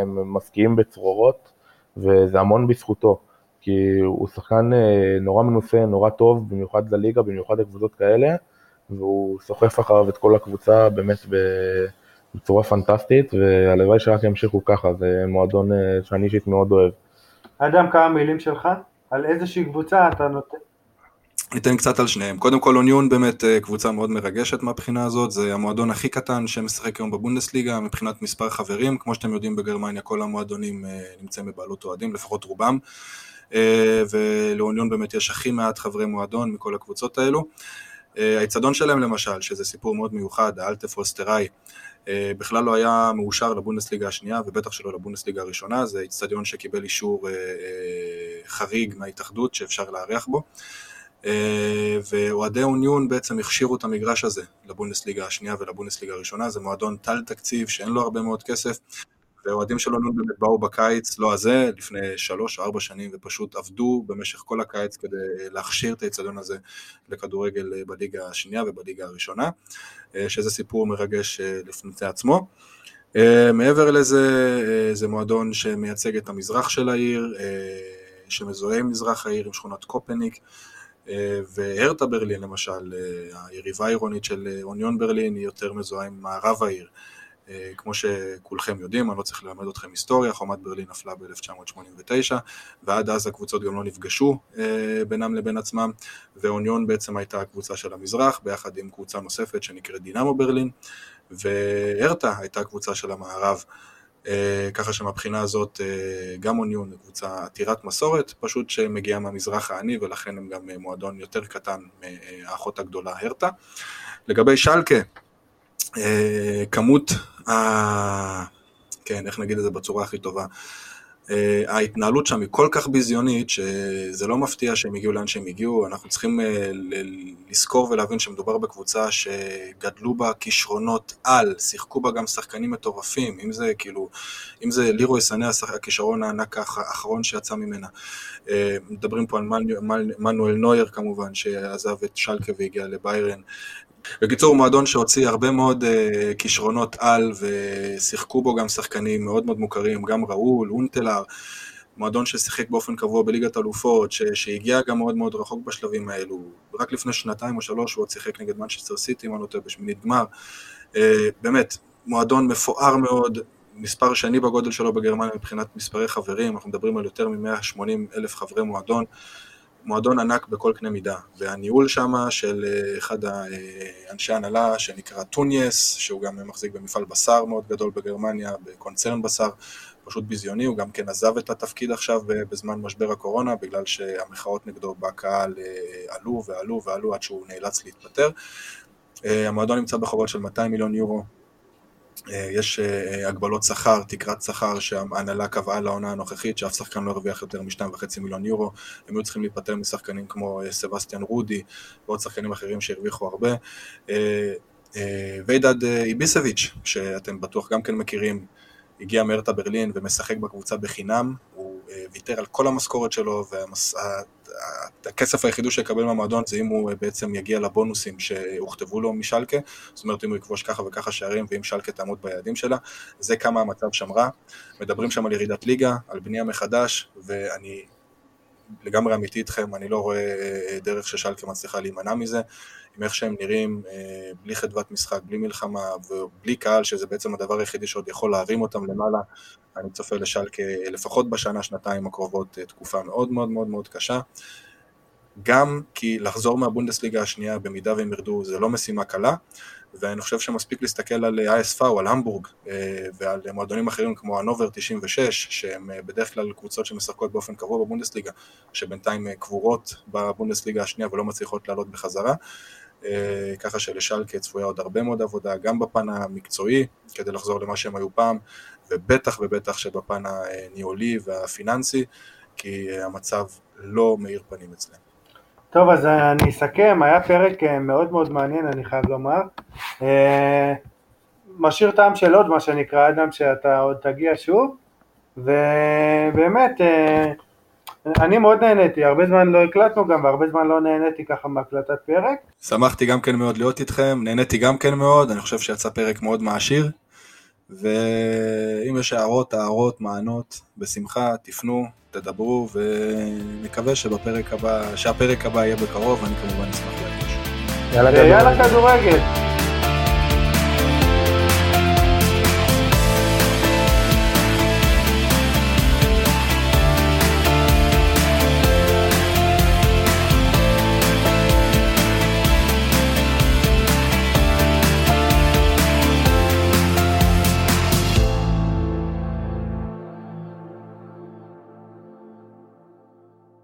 הם מפקיעים בצרורות, וזה המון בזכותו, כי הוא שחקן אה, נורא מנוסה, נורא טוב, במיוחד לליגה, במיוחד לקבוצות כאלה. והוא סוחף אחריו את כל הקבוצה באמת בצורה פנטסטית, והלוואי שרק ימשיכו ככה, זה מועדון שאני אישית מאוד אוהב. אדם, כמה מילים שלך? על איזושהי קבוצה אתה נותן? ניתן קצת על שניהם. קודם כל אוניון באמת אה, קבוצה מאוד מרגשת מהבחינה הזאת, זה המועדון הכי קטן שמשחק היום בבונדסליגה מבחינת מספר חברים, כמו שאתם יודעים בגרמניה כל המועדונים אה, נמצאים בבעלות אוהדים, לפחות רובם, אה, ולאוניון באמת יש הכי מעט חברי מועדון מכל הקבוצות האלו. האיצטדיון שלהם למשל, שזה סיפור מאוד מיוחד, האלטה פוסטראי, בכלל לא היה מאושר לבונדסליגה השנייה ובטח שלא לבונדסליגה הראשונה, זה איצטדיון שקיבל אישור חריג מההתאחדות שאפשר לארח בו. אה, ואוהדי אוניון בעצם הכשירו את המגרש הזה לבונדסליגה השנייה ולבונדסליגה הראשונה, זה מועדון טל תקציב שאין לו הרבה מאוד כסף, ואוהדים של אוניון באמת באו בקיץ, לא הזה, לפני שלוש או ארבע שנים, ופשוט עבדו במשך כל הקיץ כדי להכשיר את האצטדיון הזה לכדורגל בליגה השנייה ובליגה הראשונה, אה, שזה סיפור מרגש אה, לפני עצמו. מעבר לזה, זה מועדון שמייצג את המזרח של העיר, שמזוהה עם מזרח העיר, עם שכונת קופניק, אה, והרטה ברלין למשל, אה, היריבה העירונית של אה, אוניון ברלין היא יותר מזוהה עם מערב העיר. כמו שכולכם יודעים, אני לא צריך ללמד אתכם היסטוריה, חומת ברלין נפלה ב-1989, ועד אז הקבוצות גם לא נפגשו בינם לבין עצמם, ואוניון בעצם הייתה הקבוצה של המזרח, ביחד עם קבוצה נוספת שנקראת דינמו ברלין, והרטה הייתה קבוצה של המערב. אה, ככה שמבחינה הזאת אה, גם אוניון היא קבוצה עתירת מסורת, פשוט שמגיעה מהמזרח העני ולכן הם גם אה, מועדון יותר קטן מהאחות הגדולה הרטה. לגבי שלקה, כמות ה... כן, איך נגיד את זה בצורה הכי טובה? אה, ההתנהלות שם היא כל כך ביזיונית, שזה לא מפתיע שהם הגיעו לאן שהם הגיעו, אנחנו צריכים אה, לזכור ולהבין שמדובר בקבוצה שגדלו בה כישרונות על, שיחקו בה גם שחקנים מטורפים, אם זה כאילו, אם זה לירוי סנה הכישרון הענק האחרון שיצא ממנה. אה, מדברים פה על מנואל נויר כמובן, שעזב את שלקה והגיע לביירן, בקיצור, מועדון שהוציא הרבה מאוד uh, כישרונות על ושיחקו בו גם שחקנים מאוד מאוד מוכרים, גם ראול, אונטלר, מועדון ששיחק באופן קבוע בליגת אלופות, שהגיע גם מאוד מאוד רחוק בשלבים האלו. רק לפני שנתיים או שלוש הוא עוד שיחק נגד מנצ'סטר סיטי, אם אני לא טועה, בשמינית גמר. Uh, באמת, מועדון מפואר מאוד, מספר שני בגודל שלו בגרמניה מבחינת מספרי חברים, אנחנו מדברים על יותר מ-180 אלף חברי מועדון. מועדון ענק בכל קנה מידה, והניהול שם של אה, אחד האנשי הנהלה שנקרא טוניאס, שהוא גם מחזיק במפעל בשר מאוד גדול בגרמניה, בקונצרן בשר, פשוט ביזיוני, הוא גם כן עזב את התפקיד עכשיו בזמן משבר הקורונה, בגלל שהמחאות נגדו בקהל אה, עלו ועלו ועלו עד שהוא נאלץ להתפטר. אה, המועדון נמצא בחובות של 200 מיליון יורו אה, יש אה, הגבלות שכר, תקרת שכר שההנהלה קבעה לעונה הנוכחית, שאף שחקן לא הרוויח יותר מ-2.5 מיליון יורו, הם היו צריכים להיפטר משחקנים כמו אה, סבסטיאן רודי ועוד שחקנים אחרים שהרוויחו הרבה. ויידד איביסביץ', שאתם בטוח גם כן מכירים, הגיע מארטה ברלין ומשחק בקבוצה בחינם, הוא ויתר על כל המשכורת שלו, והכסף היחידו שיקבל מהמועדון זה אם הוא בעצם יגיע לבונוסים שהוכתבו לו משלקה, זאת אומרת אם הוא יכבוש ככה וככה שערים ואם שלקה תעמוד ביעדים שלה, זה כמה המצב שם רע. מדברים שם על ירידת ליגה, על בנייה מחדש, ואני לגמרי אמיתי איתכם, אני לא רואה דרך ששלקה מצליחה להימנע מזה. עם איך שהם נראים, אה, בלי חדוות משחק, בלי מלחמה ובלי קהל, שזה בעצם הדבר היחידי שעוד יכול להרים אותם למעלה, אני צופה לשלקה לפחות בשנה, שנתיים הקרובות, אה, תקופה מאוד מאוד מאוד מאוד קשה. גם כי לחזור מהבונדסליגה השנייה במידה והם ירדו זה לא משימה קלה, ואני חושב שמספיק להסתכל על ה-ISV, על המבורג אה, ועל מועדונים אחרים כמו הנובר 96, שהם בדרך כלל קבוצות שמשחקות באופן קבוע בבונדסליגה, שבינתיים קבורות בבונדסליגה השנייה ולא מצליחות לעלות בחזרה. אה, ככה שלשלקה צפויה עוד הרבה מאוד עבודה, גם בפן המקצועי, כדי לחזור למה שהם היו פעם, ובטח ובטח שבפן הניהולי והפיננסי, כי המצב לא מאיר פנים אצלם. טוב, אז אני אסכם, היה פרק אה, מאוד מאוד מעניין, אני חייב לומר. אה, משאיר טעם של עוד, מה שנקרא, אדם, שאתה עוד תגיע שוב, ובאמת, אני מאוד נהניתי, הרבה זמן לא הקלטנו גם, והרבה זמן לא נהניתי ככה מהקלטת פרק. שמחתי גם כן מאוד להיות איתכם, נהניתי גם כן מאוד, אני חושב שיצא פרק מאוד מעשיר, ואם יש הערות, הערות, מענות, בשמחה, תפנו, תדברו, ונקווה שבפרק הבא, שהפרק הבא יהיה בקרוב, אני כמובן אשמח להגיש. יאללה, יאללה כדורגל.